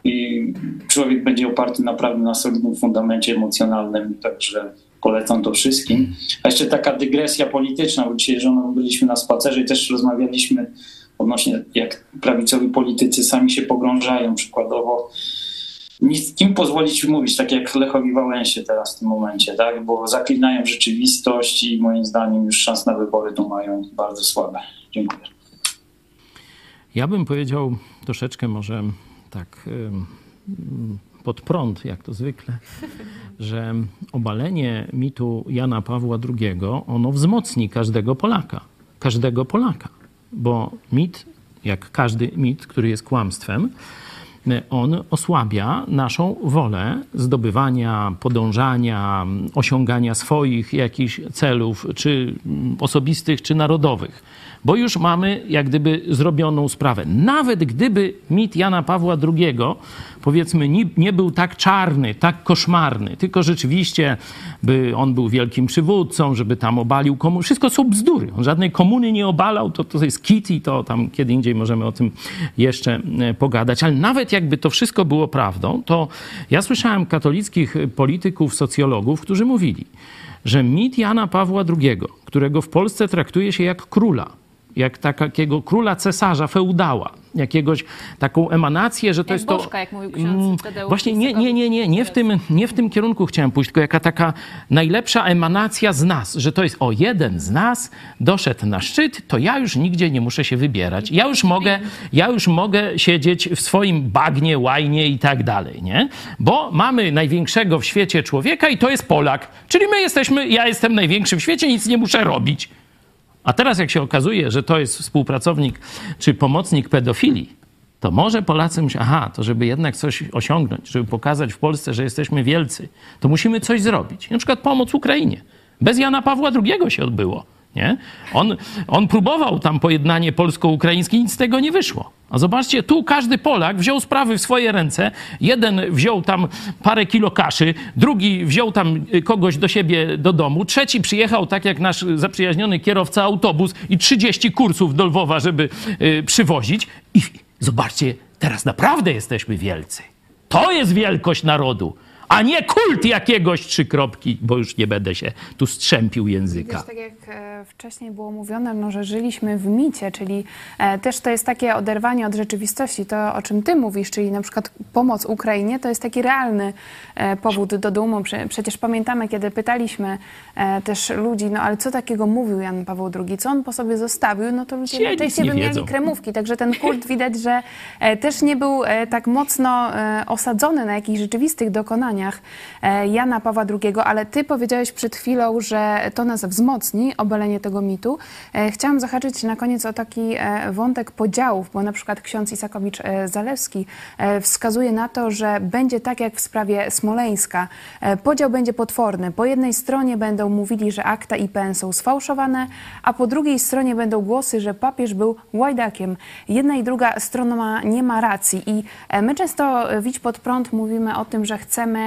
i człowiek będzie oparty naprawdę na solidnym fundamencie emocjonalnym, także polecam to wszystkim. A jeszcze taka dygresja polityczna, bo dzisiaj żoną byliśmy na spacerze i też rozmawialiśmy odnośnie jak prawicowi politycy sami się pogrążają przykładowo. Kim pozwolić mówić, tak jak Lechowi Wałęsie teraz w tym momencie, tak? bo zaklinają rzeczywistość i moim zdaniem już szans na wybory tu mają bardzo słabe. Dziękuję. Ja bym powiedział troszeczkę może tak pod prąd, jak to zwykle, że obalenie mitu Jana Pawła II, ono wzmocni każdego Polaka. Każdego Polaka. Bo mit, jak każdy mit, który jest kłamstwem, on osłabia naszą wolę zdobywania, podążania, osiągania swoich jakichś celów, czy osobistych, czy narodowych bo już mamy jak gdyby zrobioną sprawę. Nawet gdyby mit Jana Pawła II, powiedzmy, nie, nie był tak czarny, tak koszmarny, tylko rzeczywiście by on był wielkim przywódcą, żeby tam obalił komuny. Wszystko są bzdury. On żadnej komuny nie obalał, to, to jest kit i to tam kiedy indziej możemy o tym jeszcze e, pogadać. Ale nawet jakby to wszystko było prawdą, to ja słyszałem katolickich polityków, socjologów, którzy mówili, że mit Jana Pawła II, którego w Polsce traktuje się jak króla, jak takiego króla cesarza, feudała, jakiegoś taką emanację, że to jak jest Bożka, to... jak mówił ksiądz Mm, Tadeusz Właśnie nie, nie, nie, nie, nie w, tym, nie w tym kierunku chciałem pójść, tylko jaka taka najlepsza emanacja z nas, że to jest o jeden z nas doszedł na szczyt, to ja już nigdzie nie muszę się wybierać. Ja już mogę, ja już mogę siedzieć w swoim bagnie, łajnie i tak dalej, nie? Bo mamy największego w świecie człowieka i to jest Polak. Czyli my jesteśmy, ja jestem największy w świecie, nic nie muszę robić. A teraz jak się okazuje, że to jest współpracownik czy pomocnik pedofilii, to może Polacy myślą, aha, to żeby jednak coś osiągnąć, żeby pokazać w Polsce, że jesteśmy wielcy, to musimy coś zrobić. Na przykład pomoc Ukrainie. Bez Jana Pawła II się odbyło. Nie? On, on próbował tam pojednanie polsko-ukraińskie, nic z tego nie wyszło. A zobaczcie, tu każdy Polak wziął sprawy w swoje ręce. Jeden wziął tam parę kilo kaszy, drugi wziął tam y, kogoś do siebie do domu, trzeci przyjechał, tak jak nasz zaprzyjaźniony kierowca autobus i 30 kursów do Lwowa, żeby y, przywozić. I zobaczcie, teraz naprawdę jesteśmy wielcy. To jest wielkość narodu a nie kult jakiegoś trzy kropki, bo już nie będę się tu strzępił języka. Wiesz, tak jak e, wcześniej było mówione, no, że żyliśmy w micie, czyli e, też to jest takie oderwanie od rzeczywistości, to o czym ty mówisz, czyli na przykład pomoc Ukrainie, to jest taki realny e, powód do dumy. Prze przecież pamiętamy, kiedy pytaliśmy też ludzi, no ale co takiego mówił Jan Paweł II, co on po sobie zostawił, no to ludzie Ci najczęściej wymieniali wiedzą. kremówki, także ten kult widać, że też nie był tak mocno osadzony na jakichś rzeczywistych dokonaniach e, Jana Pawła II, ale ty powiedziałeś przed chwilą, że to nas wzmocni, obalenie tego mitu. E, Chciałam zahaczyć na koniec o taki e, wątek podziałów, bo na przykład ksiądz Isakowicz-Zalewski wskazuje na to, że będzie tak jak w sprawie Smoleńska. Podział będzie potworny. Po jednej stronie będą mówili, że akta IPN są sfałszowane, a po drugiej stronie będą głosy, że papież był łajdakiem. Jedna i druga strona nie ma racji i my często e, w Idź Pod Prąd mówimy o tym, że chcemy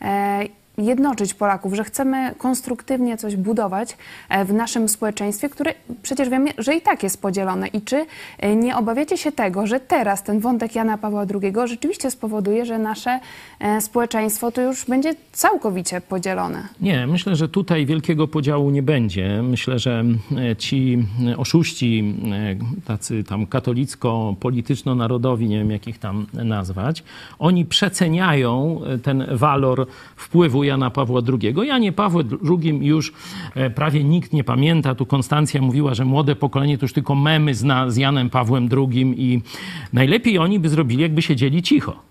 e, jednoczyć Polaków, że chcemy konstruktywnie coś budować e, w naszym społeczeństwie, które przecież wiemy, że i tak jest podzielone. I czy e, nie obawiacie się tego, że teraz ten wątek Jana Pawła II rzeczywiście spowoduje, że nasze e, społeczeństwo to już będzie całkowicie podzielone? Nie, myślę, że tutaj wielkiego podziału nie będzie. Myślę, że ci oszuści, tacy tam katolicko-polityczno-narodowi, nie wiem jak ich tam nazwać, oni przeceniają ten walor wpływu Jana Pawła II. Janie Pawle II już e, prawie nikt nie pamięta. Tu Konstancja mówiła, że młode pokolenie to już tylko memy zna z Janem Pawłem II i najlepiej oni by zrobili, jakby siedzieli cicho.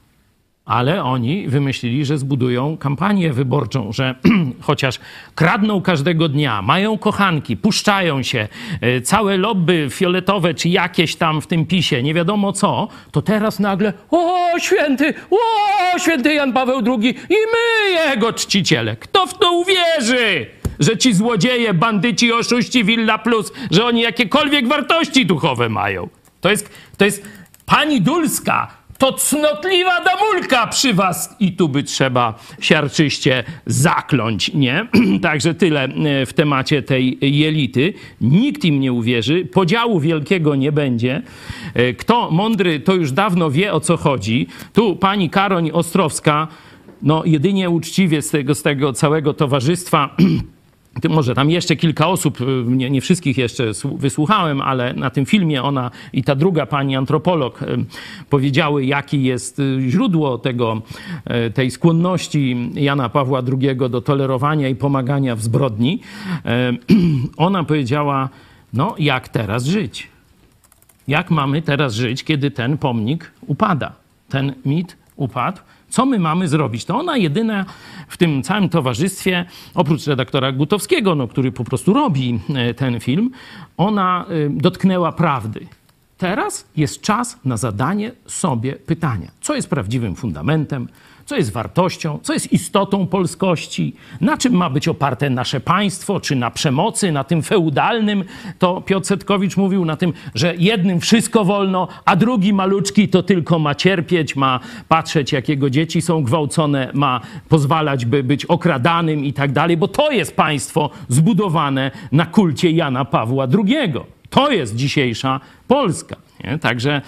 Ale oni wymyślili, że zbudują kampanię wyborczą, że chociaż kradną każdego dnia, mają kochanki, puszczają się, e, całe lobby fioletowe czy jakieś tam w tym pisie, nie wiadomo co, to teraz nagle o święty, o święty Jan Paweł II i my jego czciciele. Kto w to uwierzy? Że ci złodzieje, bandyci, oszuści Villa Plus, że oni jakiekolwiek wartości duchowe mają. To jest, to jest pani Dulska, to cnotliwa damulka przy was i tu by trzeba siarczyście zakląć, nie? Także tyle e, w temacie tej jelity. Nikt im nie uwierzy, podziału wielkiego nie będzie. E, kto mądry, to już dawno wie, o co chodzi. Tu pani Karoń Ostrowska, no jedynie uczciwie z tego, z tego całego towarzystwa może tam jeszcze kilka osób, y, nie, nie, wszystkich jeszcze wysłuchałem, ale na tym filmie ona i ta druga pani antropolog y, powiedziały, jakie jest y, źródło tego, tej skłonności Jana Pawła II do tolerowania i pomagania w zbrodni. Ona powiedziała, no jak teraz żyć? Jak mamy teraz żyć, kiedy ten pomnik upada? Ten mit upadł co my mamy zrobić? To ona jedyna w tym całym towarzystwie, oprócz redaktora Gutowskiego, no, który po prostu robi e, ten film, ona e, dotknęła prawdy. Teraz jest czas na zadanie sobie pytania, co jest prawdziwym fundamentem, co jest wartością, co jest istotą polskości, na czym ma być oparte nasze państwo, czy na przemocy, na tym feudalnym, to Piotr Setkowicz mówił, na tym, że jednym wszystko wolno, a drugi maluczki to tylko ma cierpieć, ma patrzeć, jak jego dzieci są gwałcone, ma pozwalać, by być okradanym i tak dalej, bo to jest państwo zbudowane na kulcie Jana Pawła II. To jest dzisiejsza Polska. Nie? Także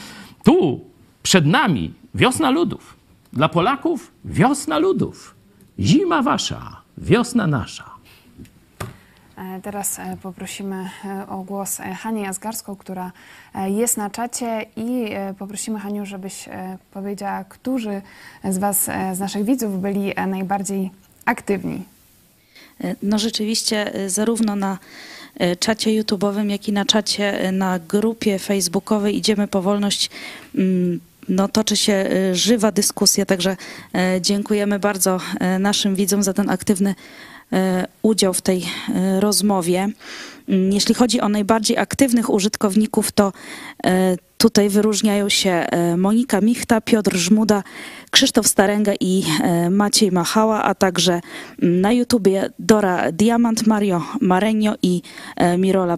tu przed nami wiosna ludów. Dla Polaków wiosna ludów. Zima wasza, wiosna nasza. E, teraz e, poprosimy e, o głos Hanię Jazgarską, która jest na czacie i poprosimy Haniu, żebyś powiedziała, którzy z Was, z naszych widzów byli najbardziej aktywni. No rzeczywiście zarówno na czacie YouTube'owym, jak i na czacie na grupie facebookowej Idziemy po wolność mm, no, toczy się y, żywa dyskusja, także e, dziękujemy bardzo e, naszym widzom za ten aktywny udział w tej rozmowie. Mm, jeśli chodzi o najbardziej aktywnych użytkowników, to tutaj wyróżniają się Monika Michta, Piotr Żmuda, Krzysztof Staręga i Maciej Machała, a także mm, na YouTubie Dora Diamant, Mario Marenio i Miro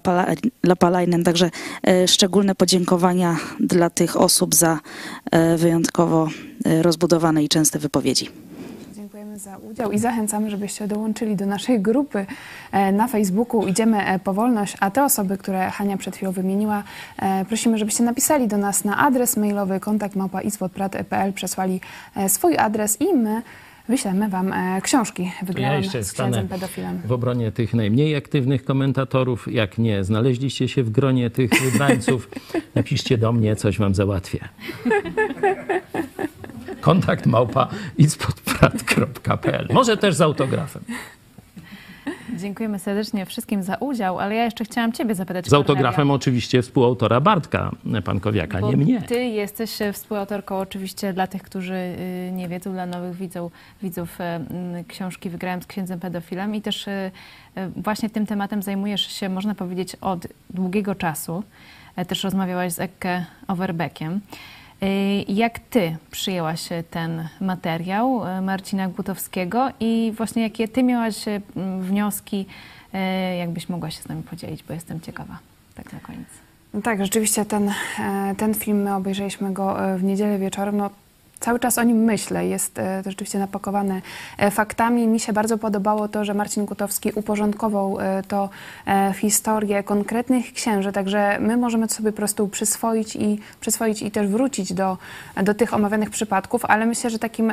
Lapalainen. Także szczególne podziękowania dla tych osób za wyjątkowo rozbudowane i częste wypowiedzi za udział i zachęcamy, żebyście dołączyli do naszej grupy na Facebooku Idziemy po wolność, a te osoby, które Hania przed chwilą wymieniła, prosimy, żebyście napisali do nas na adres mailowy kontakt przesłali swój adres i my wyślemy wam e, książki wygrane ja jeszcze z księdzem pedofilem. W obronie tych najmniej aktywnych komentatorów. Jak nie znaleźliście się w gronie tych wybrańców, napiszcie do mnie, coś wam załatwię. Kontakt małpa Może też z autografem. Dziękujemy serdecznie wszystkim za udział, ale ja jeszcze chciałam Ciebie zapytać. Z autografem Kornelia. oczywiście współautora Bartka Pankowiaka, Bo nie mnie. Ty jesteś współautorką oczywiście dla tych, którzy y, nie wiedzą, dla nowych widzów, widzów y, książki Wygrałem z księdzem pedofilem i też właśnie tym tematem zajmujesz się, można powiedzieć, od długiego czasu. E, też rozmawiałaś z Ekke Overbeckiem. Jak ty przyjęłaś ten materiał y, Marcina Gutowskiego i właśnie jakie ty miałaś y, wnioski, jakbyś mogła się z nami podzielić, bo jestem ciekawa, tak na koniec. No tak, rzeczywiście ten, e, ten film, my obejrzeliśmy go e, w niedzielę wieczorem, no cały czas o nim myślę. Jest e, to rzeczywiście napakowany e, faktami. Mi się bardzo podobało to, że Marcin Gutowski uporządkował e, to w historię konkretnych księży, także my możemy to sobie po prostu przyswoić i, przyswoić i też wrócić do, do tych omawianych przypadków, ale myślę, że takim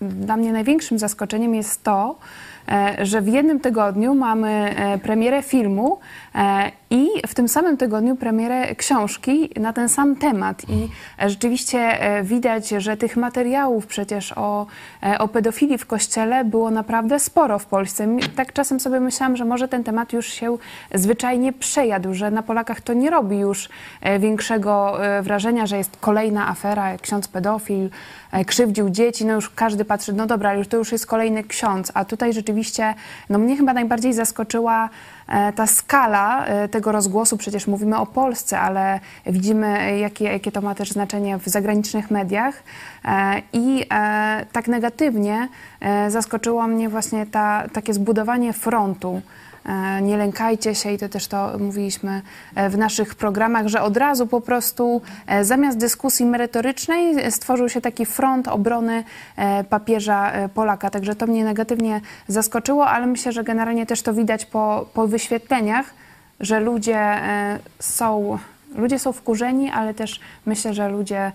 dla mnie największym zaskoczeniem jest to, że w jednym tygodniu mamy premierę filmu i w tym samym tygodniu premierę książki na ten sam temat. I rzeczywiście widać, że tych materiałów przecież o, o pedofilii w kościele było naprawdę sporo w Polsce. Tak czasem sobie myślałam, że może ten temat już się zwyczajnie przejadł, że na Polakach to nie robi już większego wrażenia, że jest kolejna afera, ksiądz pedofil, krzywdził dzieci, no już każdy patrzy, no dobra, już to już jest kolejny ksiądz, a tutaj rzeczywiście, no mnie chyba najbardziej zaskoczyła ta skala tego rozgłosu, przecież mówimy o Polsce, ale widzimy, jakie, jakie to ma też znaczenie w zagranicznych mediach. I tak negatywnie zaskoczyło mnie właśnie ta, takie zbudowanie frontu E, nie lękajcie się i to też to mówiliśmy e, w naszych programach, że od razu po prostu e, zamiast dyskusji merytorycznej stworzył się taki front obrony papieża Polaka. Także to mnie negatywnie zaskoczyło, ale myślę, że generalnie też to widać po, po wyświetleniach, że ludzie są, ludzie są wkurzeni, ale też myślę, że ludzie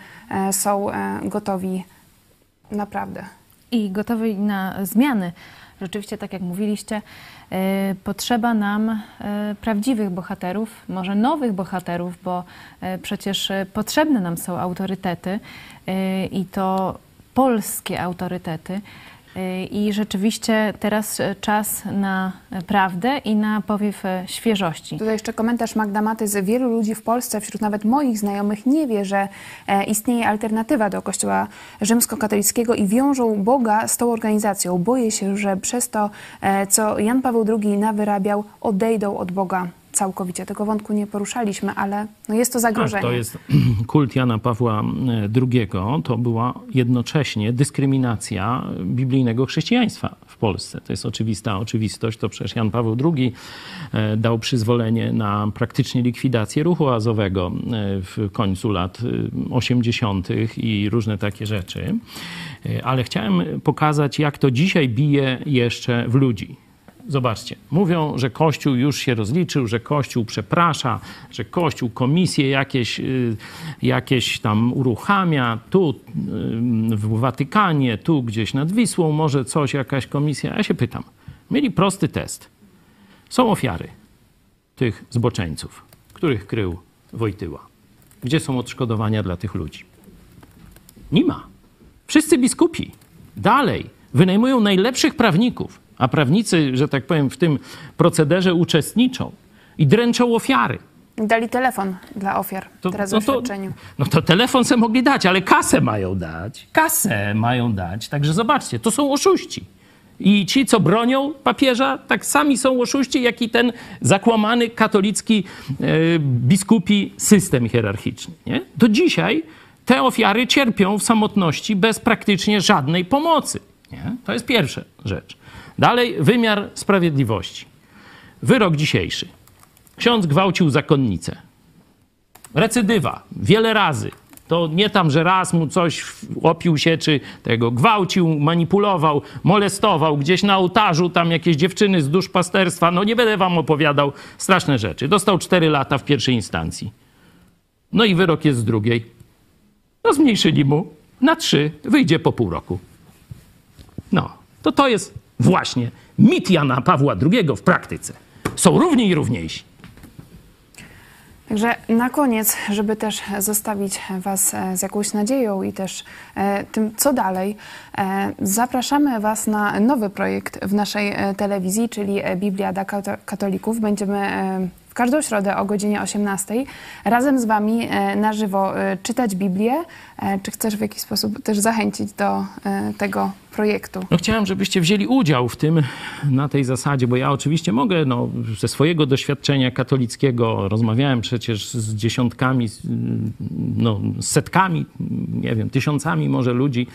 są gotowi naprawdę. I gotowi na zmiany. Rzeczywiście, tak jak mówiliście, E, potrzeba nam e, prawdziwych bohaterów, może nowych bohaterów, bo e, przecież potrzebne nam są autorytety i to polskie autorytety. I rzeczywiście teraz czas na prawdę i na powiew świeżości. Tutaj jeszcze komentarz Magda Matys. Wielu ludzi w Polsce, wśród nawet moich znajomych, nie wie, że istnieje alternatywa do Kościoła rzymskokatolickiego i wiążą Boga z tą organizacją. Boję się, że przez to, co Jan Paweł II nawyrabiał, odejdą od Boga całkowicie. Tego wątku nie poruszaliśmy, ale no jest to zagrożenie. Tak, to jest kult Jana Pawła II. To była jednocześnie dyskryminacja biblijnego chrześcijaństwa w Polsce. To jest oczywista oczywistość. To przecież Jan Paweł II e, dał przyzwolenie na praktycznie likwidację ruchu azowego e, w końcu lat 80. E, i różne takie rzeczy. Ale chciałem pokazać, jak to dzisiaj bije jeszcze w ludzi. Zobaczcie, mówią, że Kościół już się rozliczył, że Kościół przeprasza, że Kościół komisje jakieś, y, jakieś tam uruchamia, tu y, w Watykanie, tu gdzieś nad Wisłą, może coś, jakaś komisja. Ja się pytam, mieli prosty test. Są ofiary tych zboczeńców, których krył Wojtyła. Gdzie są odszkodowania dla tych ludzi? Nie ma. Wszyscy biskupi dalej wynajmują najlepszych prawników a prawnicy, że tak powiem, w tym procederze uczestniczą i dręczą ofiary. Dali telefon dla ofiar to, teraz no. To, no to telefon se mogli dać, ale kasę mają dać. Kasę mają dać. Także zobaczcie, to są oszuści. I ci, co bronią papieża, tak sami są oszuści, jak i ten zakłamany katolicki e, biskupi system hierarchiczny. Nie? Do dzisiaj te ofiary cierpią w samotności bez praktycznie żadnej pomocy. Nie? To jest pierwsza rzecz. Dalej, wymiar sprawiedliwości. Wyrok dzisiejszy. Ksiądz gwałcił zakonnicę. Recydywa. Wiele razy. To nie tam, że raz mu coś opił się, czy tego gwałcił, manipulował, molestował gdzieś na ołtarzu, tam jakieś dziewczyny z duszpasterstwa. No nie będę wam opowiadał straszne rzeczy. Dostał 4 lata w pierwszej instancji. No i wyrok jest z drugiej. No zmniejszyli mu na 3, wyjdzie po pół roku. No, to to jest właśnie mit Jana Pawła II w praktyce. Są równi i równiejsi. Także na koniec, żeby też zostawić Was e, z jakąś nadzieją i też e, tym, co dalej, e, zapraszamy Was na nowy projekt w naszej telewizji, czyli Biblia dla katolików. Będziemy w każdą środę o godzinie 18 razem z Wami na żywo czytać Biblię. Czy chcesz w jakiś sposób też zachęcić do tego projektu. No chciałem, żebyście wzięli udział w tym na tej zasadzie, bo ja oczywiście mogę no, ze swojego doświadczenia katolickiego, rozmawiałem przecież z dziesiątkami, no, setkami, nie wiem, tysiącami może ludzi,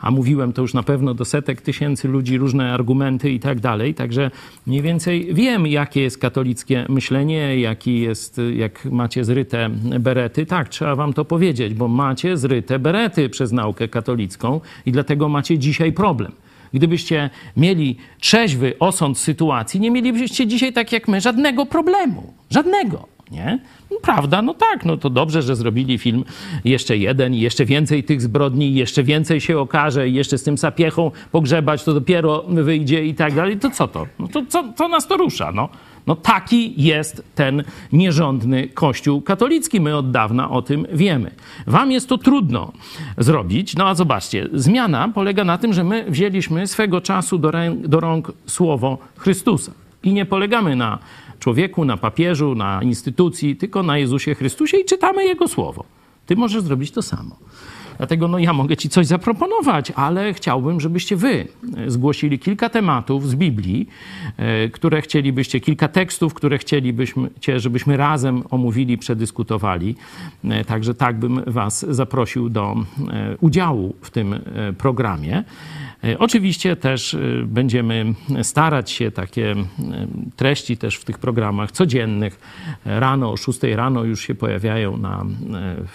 a mówiłem to już na pewno do setek tysięcy ludzi, różne argumenty i tak dalej, także mniej więcej wiem, jakie jest katolickie myślenie, jaki jest, jak macie zryte berety. Tak, trzeba wam to powiedzieć, bo macie zryte berety przez naukę katolicką i dlatego macie dzisiaj problem. Gdybyście mieli trzeźwy osąd sytuacji, nie mielibyście dzisiaj, tak jak my, żadnego problemu. Żadnego. nie? Prawda, no tak, no to dobrze, że zrobili film jeszcze jeden i jeszcze więcej tych zbrodni, jeszcze więcej się okaże i jeszcze z tym sapiechą pogrzebać, to dopiero wyjdzie i tak dalej. To co to? No to co, co nas to rusza, no? No taki jest ten nierządny Kościół katolicki. My od dawna o tym wiemy. Wam jest to trudno zrobić. No a zobaczcie, zmiana polega na tym, że my wzięliśmy swego czasu do, ręk, do rąk słowo Chrystusa. I nie polegamy na człowieku, na papieżu, na instytucji, tylko na Jezusie Chrystusie i czytamy Jego słowo. Ty możesz zrobić to samo. Dlatego no, ja mogę Ci coś zaproponować, ale chciałbym, żebyście Wy zgłosili kilka tematów z Biblii, e, które chcielibyście, kilka tekstów, które chcielibyśmy, żebyśmy razem omówili, przedyskutowali. E, także tak bym Was zaprosił do e, udziału w tym programie. Oczywiście też będziemy starać się takie treści też w tych programach codziennych. Rano o 6 rano już się pojawiają na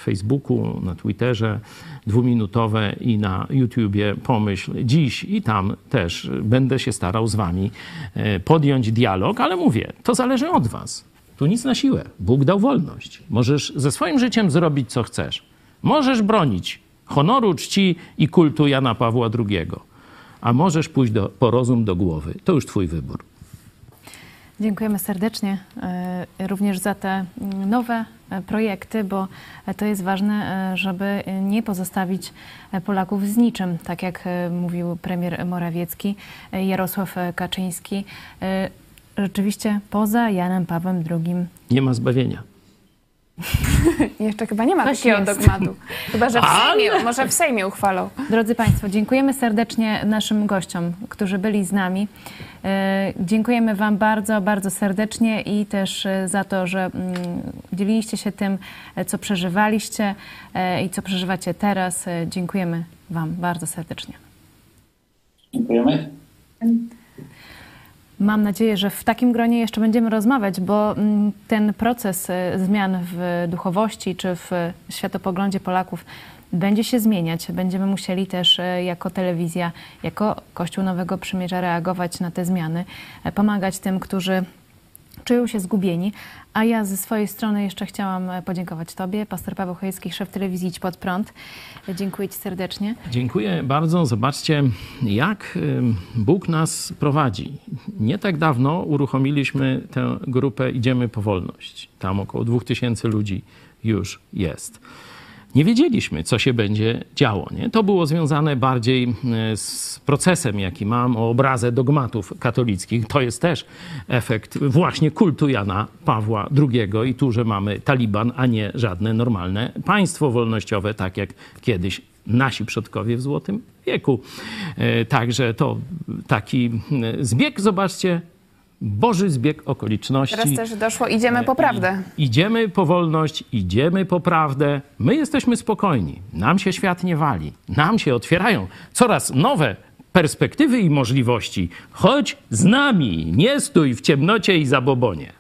Facebooku, na Twitterze dwuminutowe i na YouTubie Pomyśl Dziś i tam też będę się starał z wami e, podjąć dialog, ale mówię, to zależy od was. Tu nic na siłę. Bóg dał wolność. Możesz ze swoim życiem zrobić, co chcesz. Możesz bronić honoru, czci i kultu Jana Pawła II, a możesz pójść do, po rozum do głowy. To już twój wybór. Dziękujemy serdecznie e, również za te nowe e, projekty, bo to jest ważne, e, żeby nie pozostawić Polaków z niczym, tak jak mówił premier Morawiecki, Jarosław Kaczyński. Rzeczywiście poza Janem Pawłem II. Nie ma zbawienia. Jeszcze chyba nie ma Coś takiego jest. dogmatu. Chyba, że w Sejmie, może w Sejmie uchwalą. Drodzy Państwo, dziękujemy serdecznie naszym gościom, którzy byli z nami. E, dziękujemy Wam bardzo, bardzo serdecznie i też e, za to, że mm, dzieliliście się tym, e, co przeżywaliście i co przeżywacie teraz. Dziękujemy Wam bardzo serdecznie. Dziękujemy. Mam nadzieję, że w takim gronie jeszcze będziemy rozmawiać, bo mm, ten proces zmian w duchowości czy w światopoglądzie Polaków będzie się zmieniać. Będziemy musieli też e, jako telewizja, jako Kościół Nowego Przymierza reagować na te zmiany, e, pomagać tym, którzy czują się zgubieni. A ja ze swojej strony jeszcze chciałam e, podziękować Tobie, pastor Paweł Chojecki, szef telewizji Idź Pod Prąd. Dziękuję Ci serdecznie. Dziękuję bardzo. Zobaczcie, jak Bóg nas prowadzi. Nie tak dawno uruchomiliśmy tę grupę Idziemy po wolność. Tam około 2000 ludzi już jest nie wiedzieliśmy, co się będzie działo. Nie? To było związane bardziej e, z procesem, jaki mam o obrazę dogmatów katolickich. To jest też efekt właśnie kultu Jana Pawła II i tu, że mamy Taliban, a nie żadne normalne państwo wolnościowe, tak jak kiedyś nasi przodkowie w Złotym wieku. E, także to taki e, zbieg, zobaczcie, Boży zbieg okoliczności. Teraz też doszło, idziemy po prawdę. Idziemy po wolność, idziemy po prawdę. My jesteśmy spokojni. Nam się świat nie wali. Nam się otwierają coraz nowe perspektywy i możliwości. Chodź z nami, nie stój w ciemnocie i zabobonie.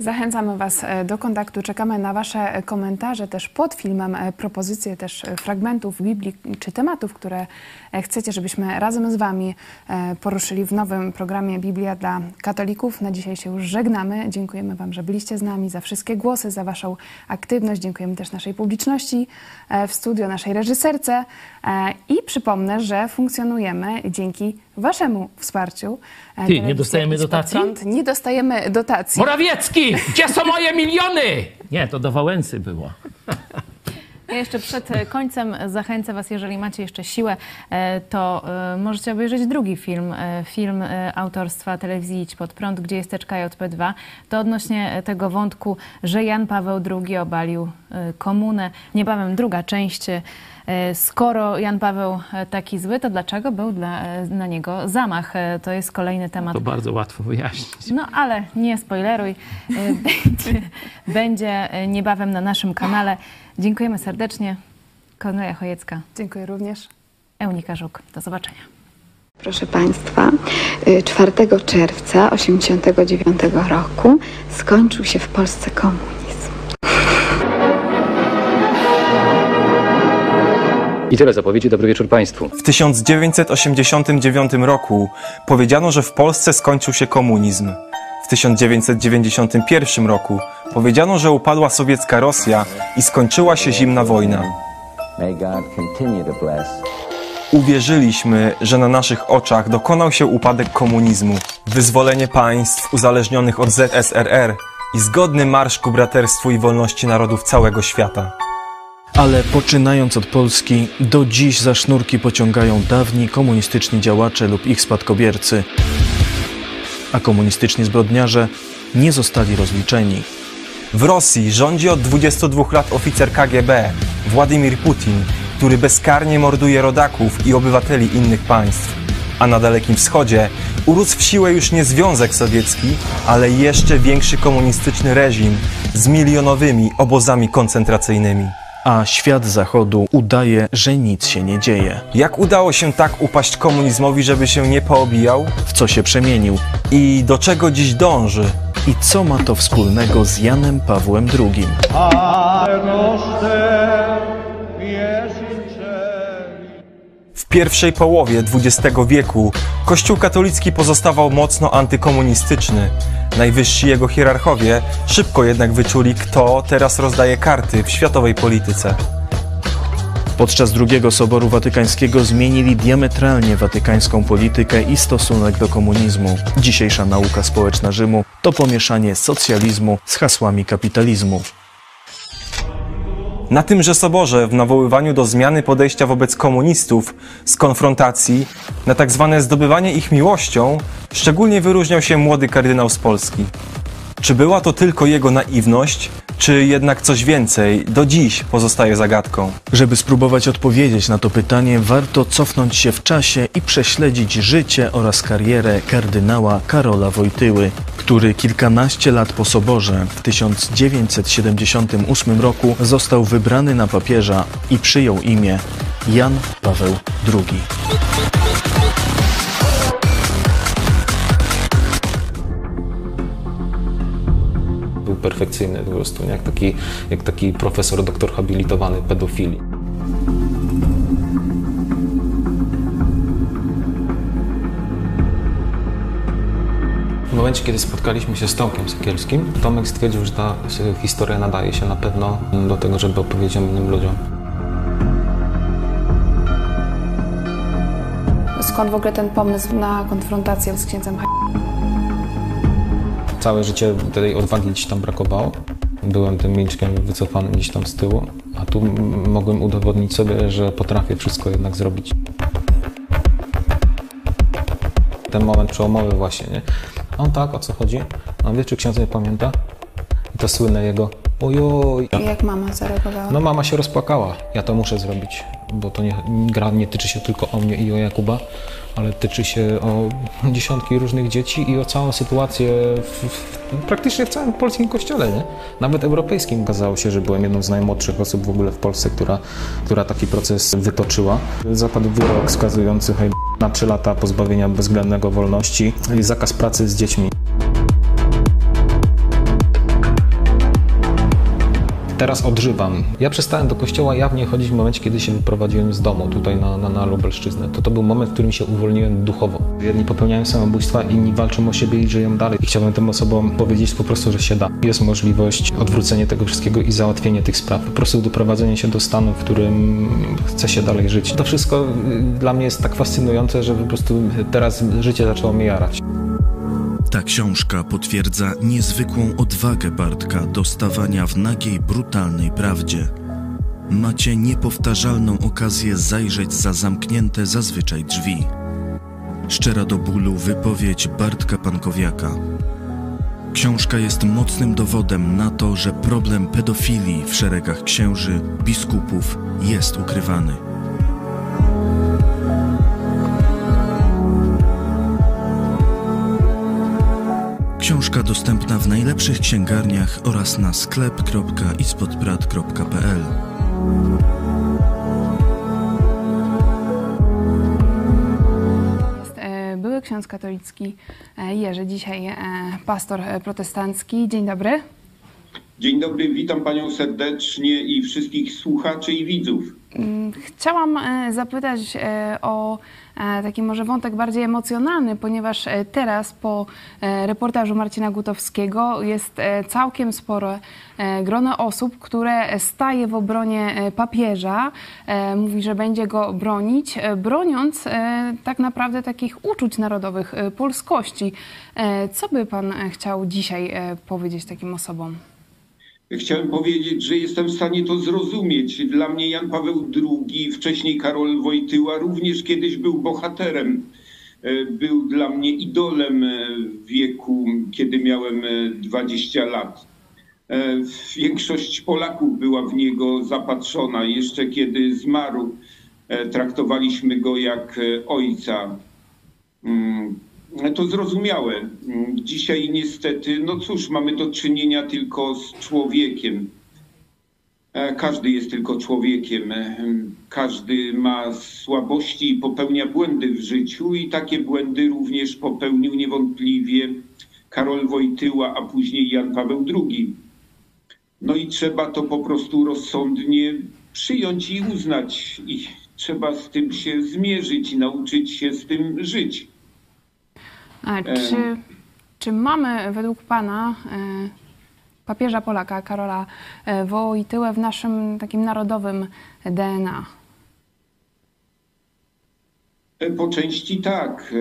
Zachęcamy Was e, do kontaktu. Czekamy na Wasze e, komentarze też pod filmem, e, propozycje też fragmentów Biblii czy tematów, które chcecie, żebyśmy razem z Wami poruszyli w nowym programie Biblia dla katolików. Na dzisiaj się już żegnamy. Dziękujemy Wam, że byliście z nami, za wszystkie głosy, za Waszą aktywność. Dziękujemy też naszej publiczności w studio, naszej reżyserce i przypomnę, że funkcjonujemy dzięki Waszemu wsparciu. Ty, nie dostajemy dotacji? Nie dostajemy dotacji. Morawiecki, gdzie są moje miliony? Nie, to do Wałęsy było. Ja jeszcze przed końcem zachęcę Was, jeżeli macie jeszcze siłę, e, to e, możecie obejrzeć drugi film, e, film autorstwa telewizji Idź Pod Prąd, gdzie jest teczka JP2. To odnośnie tego wątku, że Jan Paweł II obalił komunę. Niebawem druga część E, skoro Jan Paweł e, taki zły, to dlaczego był dla, e, na niego zamach? To jest kolejny temat. To bardzo łatwo wyjaśnić. No ale nie spoileruj. Będzie, będzie niebawem na naszym kanale. Dziękujemy serdecznie. Kornelia Chojecka. Dziękuję również. Eunika Żuk. Do zobaczenia. Proszę Państwa, 4 czerwca 1989 roku skończył się w Polsce komunizm. I tyle zapowiedzi. Dobry wieczór Państwu. W 1989 roku powiedziano, że w Polsce skończył się komunizm. W 1991 roku powiedziano, że upadła sowiecka Rosja i skończyła się zimna wojna. Uwierzyliśmy, że na naszych oczach dokonał się upadek komunizmu, wyzwolenie państw uzależnionych od ZSRR i zgodny marsz ku braterstwu i wolności narodów całego świata. Ale poczynając od Polski, do dziś za sznurki pociągają dawni komunistyczni działacze lub ich spadkobiercy, a komunistyczni zbrodniarze nie zostali rozliczeni. W Rosji rządzi od 22 lat oficer KGB Władimir Putin, który bezkarnie morduje rodaków i obywateli innych państw. A na Dalekim Wschodzie urósł w siłę już nie Związek Sowiecki, ale jeszcze większy komunistyczny reżim z milionowymi obozami koncentracyjnymi. A świat zachodu udaje, że nic się nie dzieje. Jak udało się tak upaść komunizmowi, żeby się nie poobijał? W co się przemienił? I do czego dziś dąży? I co ma to wspólnego z Janem Pawłem II? Pierwszej połowie XX wieku Kościół katolicki pozostawał mocno antykomunistyczny. Najwyżsi jego hierarchowie szybko jednak wyczuli, kto teraz rozdaje karty w światowej polityce. Podczas II Soboru Watykańskiego zmienili diametralnie watykańską politykę i stosunek do komunizmu. Dzisiejsza nauka społeczna Rzymu to pomieszanie socjalizmu z hasłami kapitalizmu. Na tymże soborze, w nawoływaniu do zmiany podejścia wobec komunistów, z konfrontacji, na tak zwane zdobywanie ich miłością, szczególnie wyróżniał się młody kardynał z Polski. Czy była to tylko jego naiwność, czy jednak coś więcej, do dziś pozostaje zagadką. Żeby spróbować odpowiedzieć na to pytanie, warto cofnąć się w czasie i prześledzić życie oraz karierę kardynała Karola Wojtyły, który kilkanaście lat po soborze w 1978 roku został wybrany na papieża i przyjął imię Jan Paweł II. Był perfekcyjny po prostu, jak taki, jak taki profesor, doktor habilitowany pedofilii. W momencie, kiedy spotkaliśmy się z Tomkiem Sekielskim, Tomek stwierdził, że ta historia nadaje się na pewno do tego, żeby opowiedzieć innym ludziom. Skąd w ogóle ten pomysł na konfrontację z księdzem Całe życie tej odwagi gdzieś tam brakowało. Byłem tym milczkiem wycofany gdzieś tam z tyłu, a tu mogłem udowodnić sobie, że potrafię wszystko jednak zrobić. Ten moment przełomowy właśnie, nie? A on tak, o co chodzi? A on wie, czy ksiądz nie pamięta? I to słynne jego ojoj. I jak mama zareagowała? No mama się rozpłakała. Ja to muszę zrobić, bo to nie, gra nie tyczy się tylko o mnie i o Jakuba, ale tyczy się o dziesiątki różnych dzieci i o całą sytuację w, w, praktycznie w całym polskim kościele, nie? Nawet europejskim. Okazało się, że byłem jedną z najmłodszych osób w ogóle w Polsce, która, która taki proces wytoczyła. Zapadł wyrok skazujący na 3 lata pozbawienia bezwzględnego wolności i zakaz pracy z dziećmi. Teraz odżywam. Ja przestałem do kościoła jawnie chodzić w momencie, kiedy się wyprowadziłem z domu tutaj na, na, na Lubelszczyznę. To to był moment, w którym się uwolniłem duchowo. Jedni popełniają samobójstwa, inni walczą o siebie i żyją dalej. I chciałbym tym osobom powiedzieć po prostu, że się da. Jest możliwość odwrócenia tego wszystkiego i załatwienia tych spraw. Po prostu doprowadzenie się do stanu, w którym chce się dalej żyć. To wszystko dla mnie jest tak fascynujące, że po prostu teraz życie zaczęło mnie jarać. Ta książka potwierdza niezwykłą odwagę Bartka do stawania w nagiej, brutalnej prawdzie. Macie niepowtarzalną okazję zajrzeć za zamknięte zazwyczaj drzwi. Szczera do bólu wypowiedź Bartka Pankowiaka. Książka jest mocnym dowodem na to, że problem pedofilii w szeregach księży, biskupów jest ukrywany. Książka dostępna w najlepszych księgarniach oraz na sklep.ispodbrat.pl. Były ksiądz katolicki Jerzy, dzisiaj pastor protestancki. Dzień dobry. Dzień dobry, witam panią serdecznie i wszystkich słuchaczy i widzów. Mm, chciałam e, zapytać e, o e, taki może wątek bardziej emocjonalny, ponieważ teraz po reportażu Marcina Gutowskiego jest całkiem spore grono osób, które staje w obronie papieża, mówi, że będzie go bronić, broniąc tak naprawdę takich uczuć narodowych, polskości. Co by pan chciał dzisiaj powiedzieć takim osobom? Chciałem powiedzieć, że jestem w stanie to zrozumieć. Dla mnie Jan Paweł II, wcześniej Karol Wojtyła, również kiedyś był bohaterem. E, był dla mnie idolem w wieku, kiedy miałem 20 lat. E, większość Polaków była w niego zapatrzona. Jeszcze kiedy zmarł, e, traktowaliśmy go jak ojca. Mm, to zrozumiałe. Dzisiaj niestety, no cóż, mamy do czynienia tylko z człowiekiem. E, każdy jest tylko człowiekiem. E, każdy ma słabości i popełnia błędy w życiu, i takie błędy również popełnił niewątpliwie Karol Wojtyła, a później Jan Paweł II. No i trzeba to po prostu rozsądnie przyjąć i uznać, i trzeba z tym się zmierzyć i nauczyć się z tym żyć. A czy, czy mamy według Pana e, papieża Polaka, Karola e, Wojtyłę w naszym takim narodowym DNA? E, po części tak.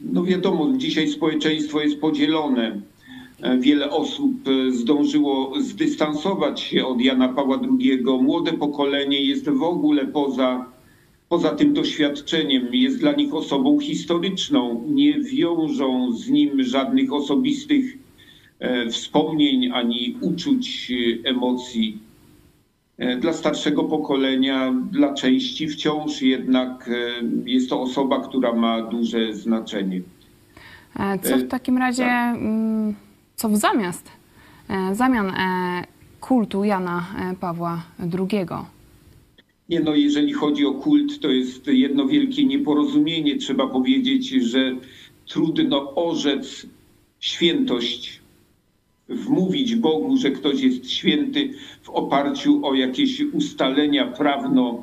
No wiadomo, dzisiaj społeczeństwo jest podzielone. Wiele osób zdążyło zdystansować się od Jana Pawła II. Młode pokolenie jest w ogóle poza poza tym doświadczeniem jest dla nich osobą historyczną. Nie wiążą z nim żadnych osobistych e, wspomnień ani uczuć, e, emocji. E, dla starszego pokolenia, dla części wciąż jednak jest to osoba, która ma duże znaczenie. Co w takim razie, tak. Mm, co w zamiast, zamian kultu Jana Pawła II? Nie no, jeżeli chodzi o kult, to jest jedno wielkie nieporozumienie. Trzeba powiedzieć, że trudno orzec świętość, wmówić Bogu, że ktoś jest święty w oparciu o jakieś ustalenia prawno,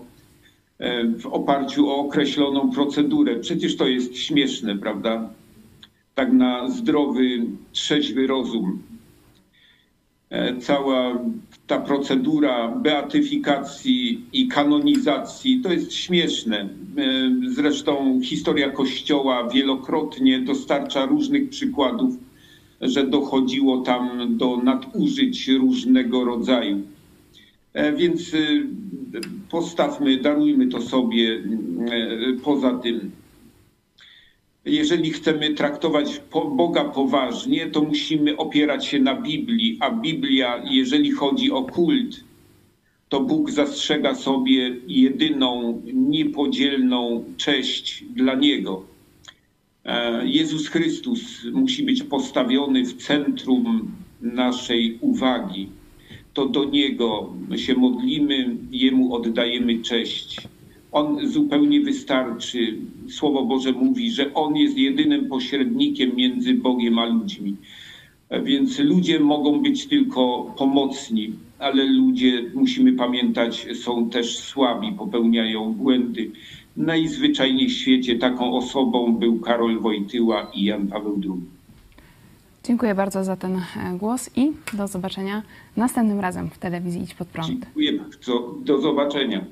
e, w oparciu o określoną procedurę. Przecież to jest śmieszne, prawda? Tak na zdrowy, trzeźwy rozum. E, cała ta procedura beatyfikacji i kanonizacji to jest śmieszne. E, zresztą historia Kościoła wielokrotnie dostarcza różnych przykładów, że dochodziło tam do nadużyć różnego rodzaju. E, więc postawmy, darujmy to sobie poza tym jeżeli chcemy traktować Boga poważnie, to musimy opierać się na Biblii, a Biblia, jeżeli chodzi o kult, to Bóg zastrzega sobie jedyną, niepodzielną cześć dla Niego. E, Jezus Chrystus musi być postawiony w centrum naszej uwagi. To do Niego się modlimy, Jemu oddajemy cześć. On zupełnie wystarczy. Słowo Boże mówi, że On jest jedynym pośrednikiem między Bogiem a ludźmi. Więc ludzie mogą być tylko pomocni, ale ludzie, musimy pamiętać, są też słabi, popełniają błędy. Najzwyczajniej w świecie taką osobą był Karol Wojtyła i Jan Paweł II. Dziękuję bardzo za ten e, głos i do zobaczenia następnym razem w telewizji Idź Pod Prąd. Dziękuję bardzo. Do zobaczenia.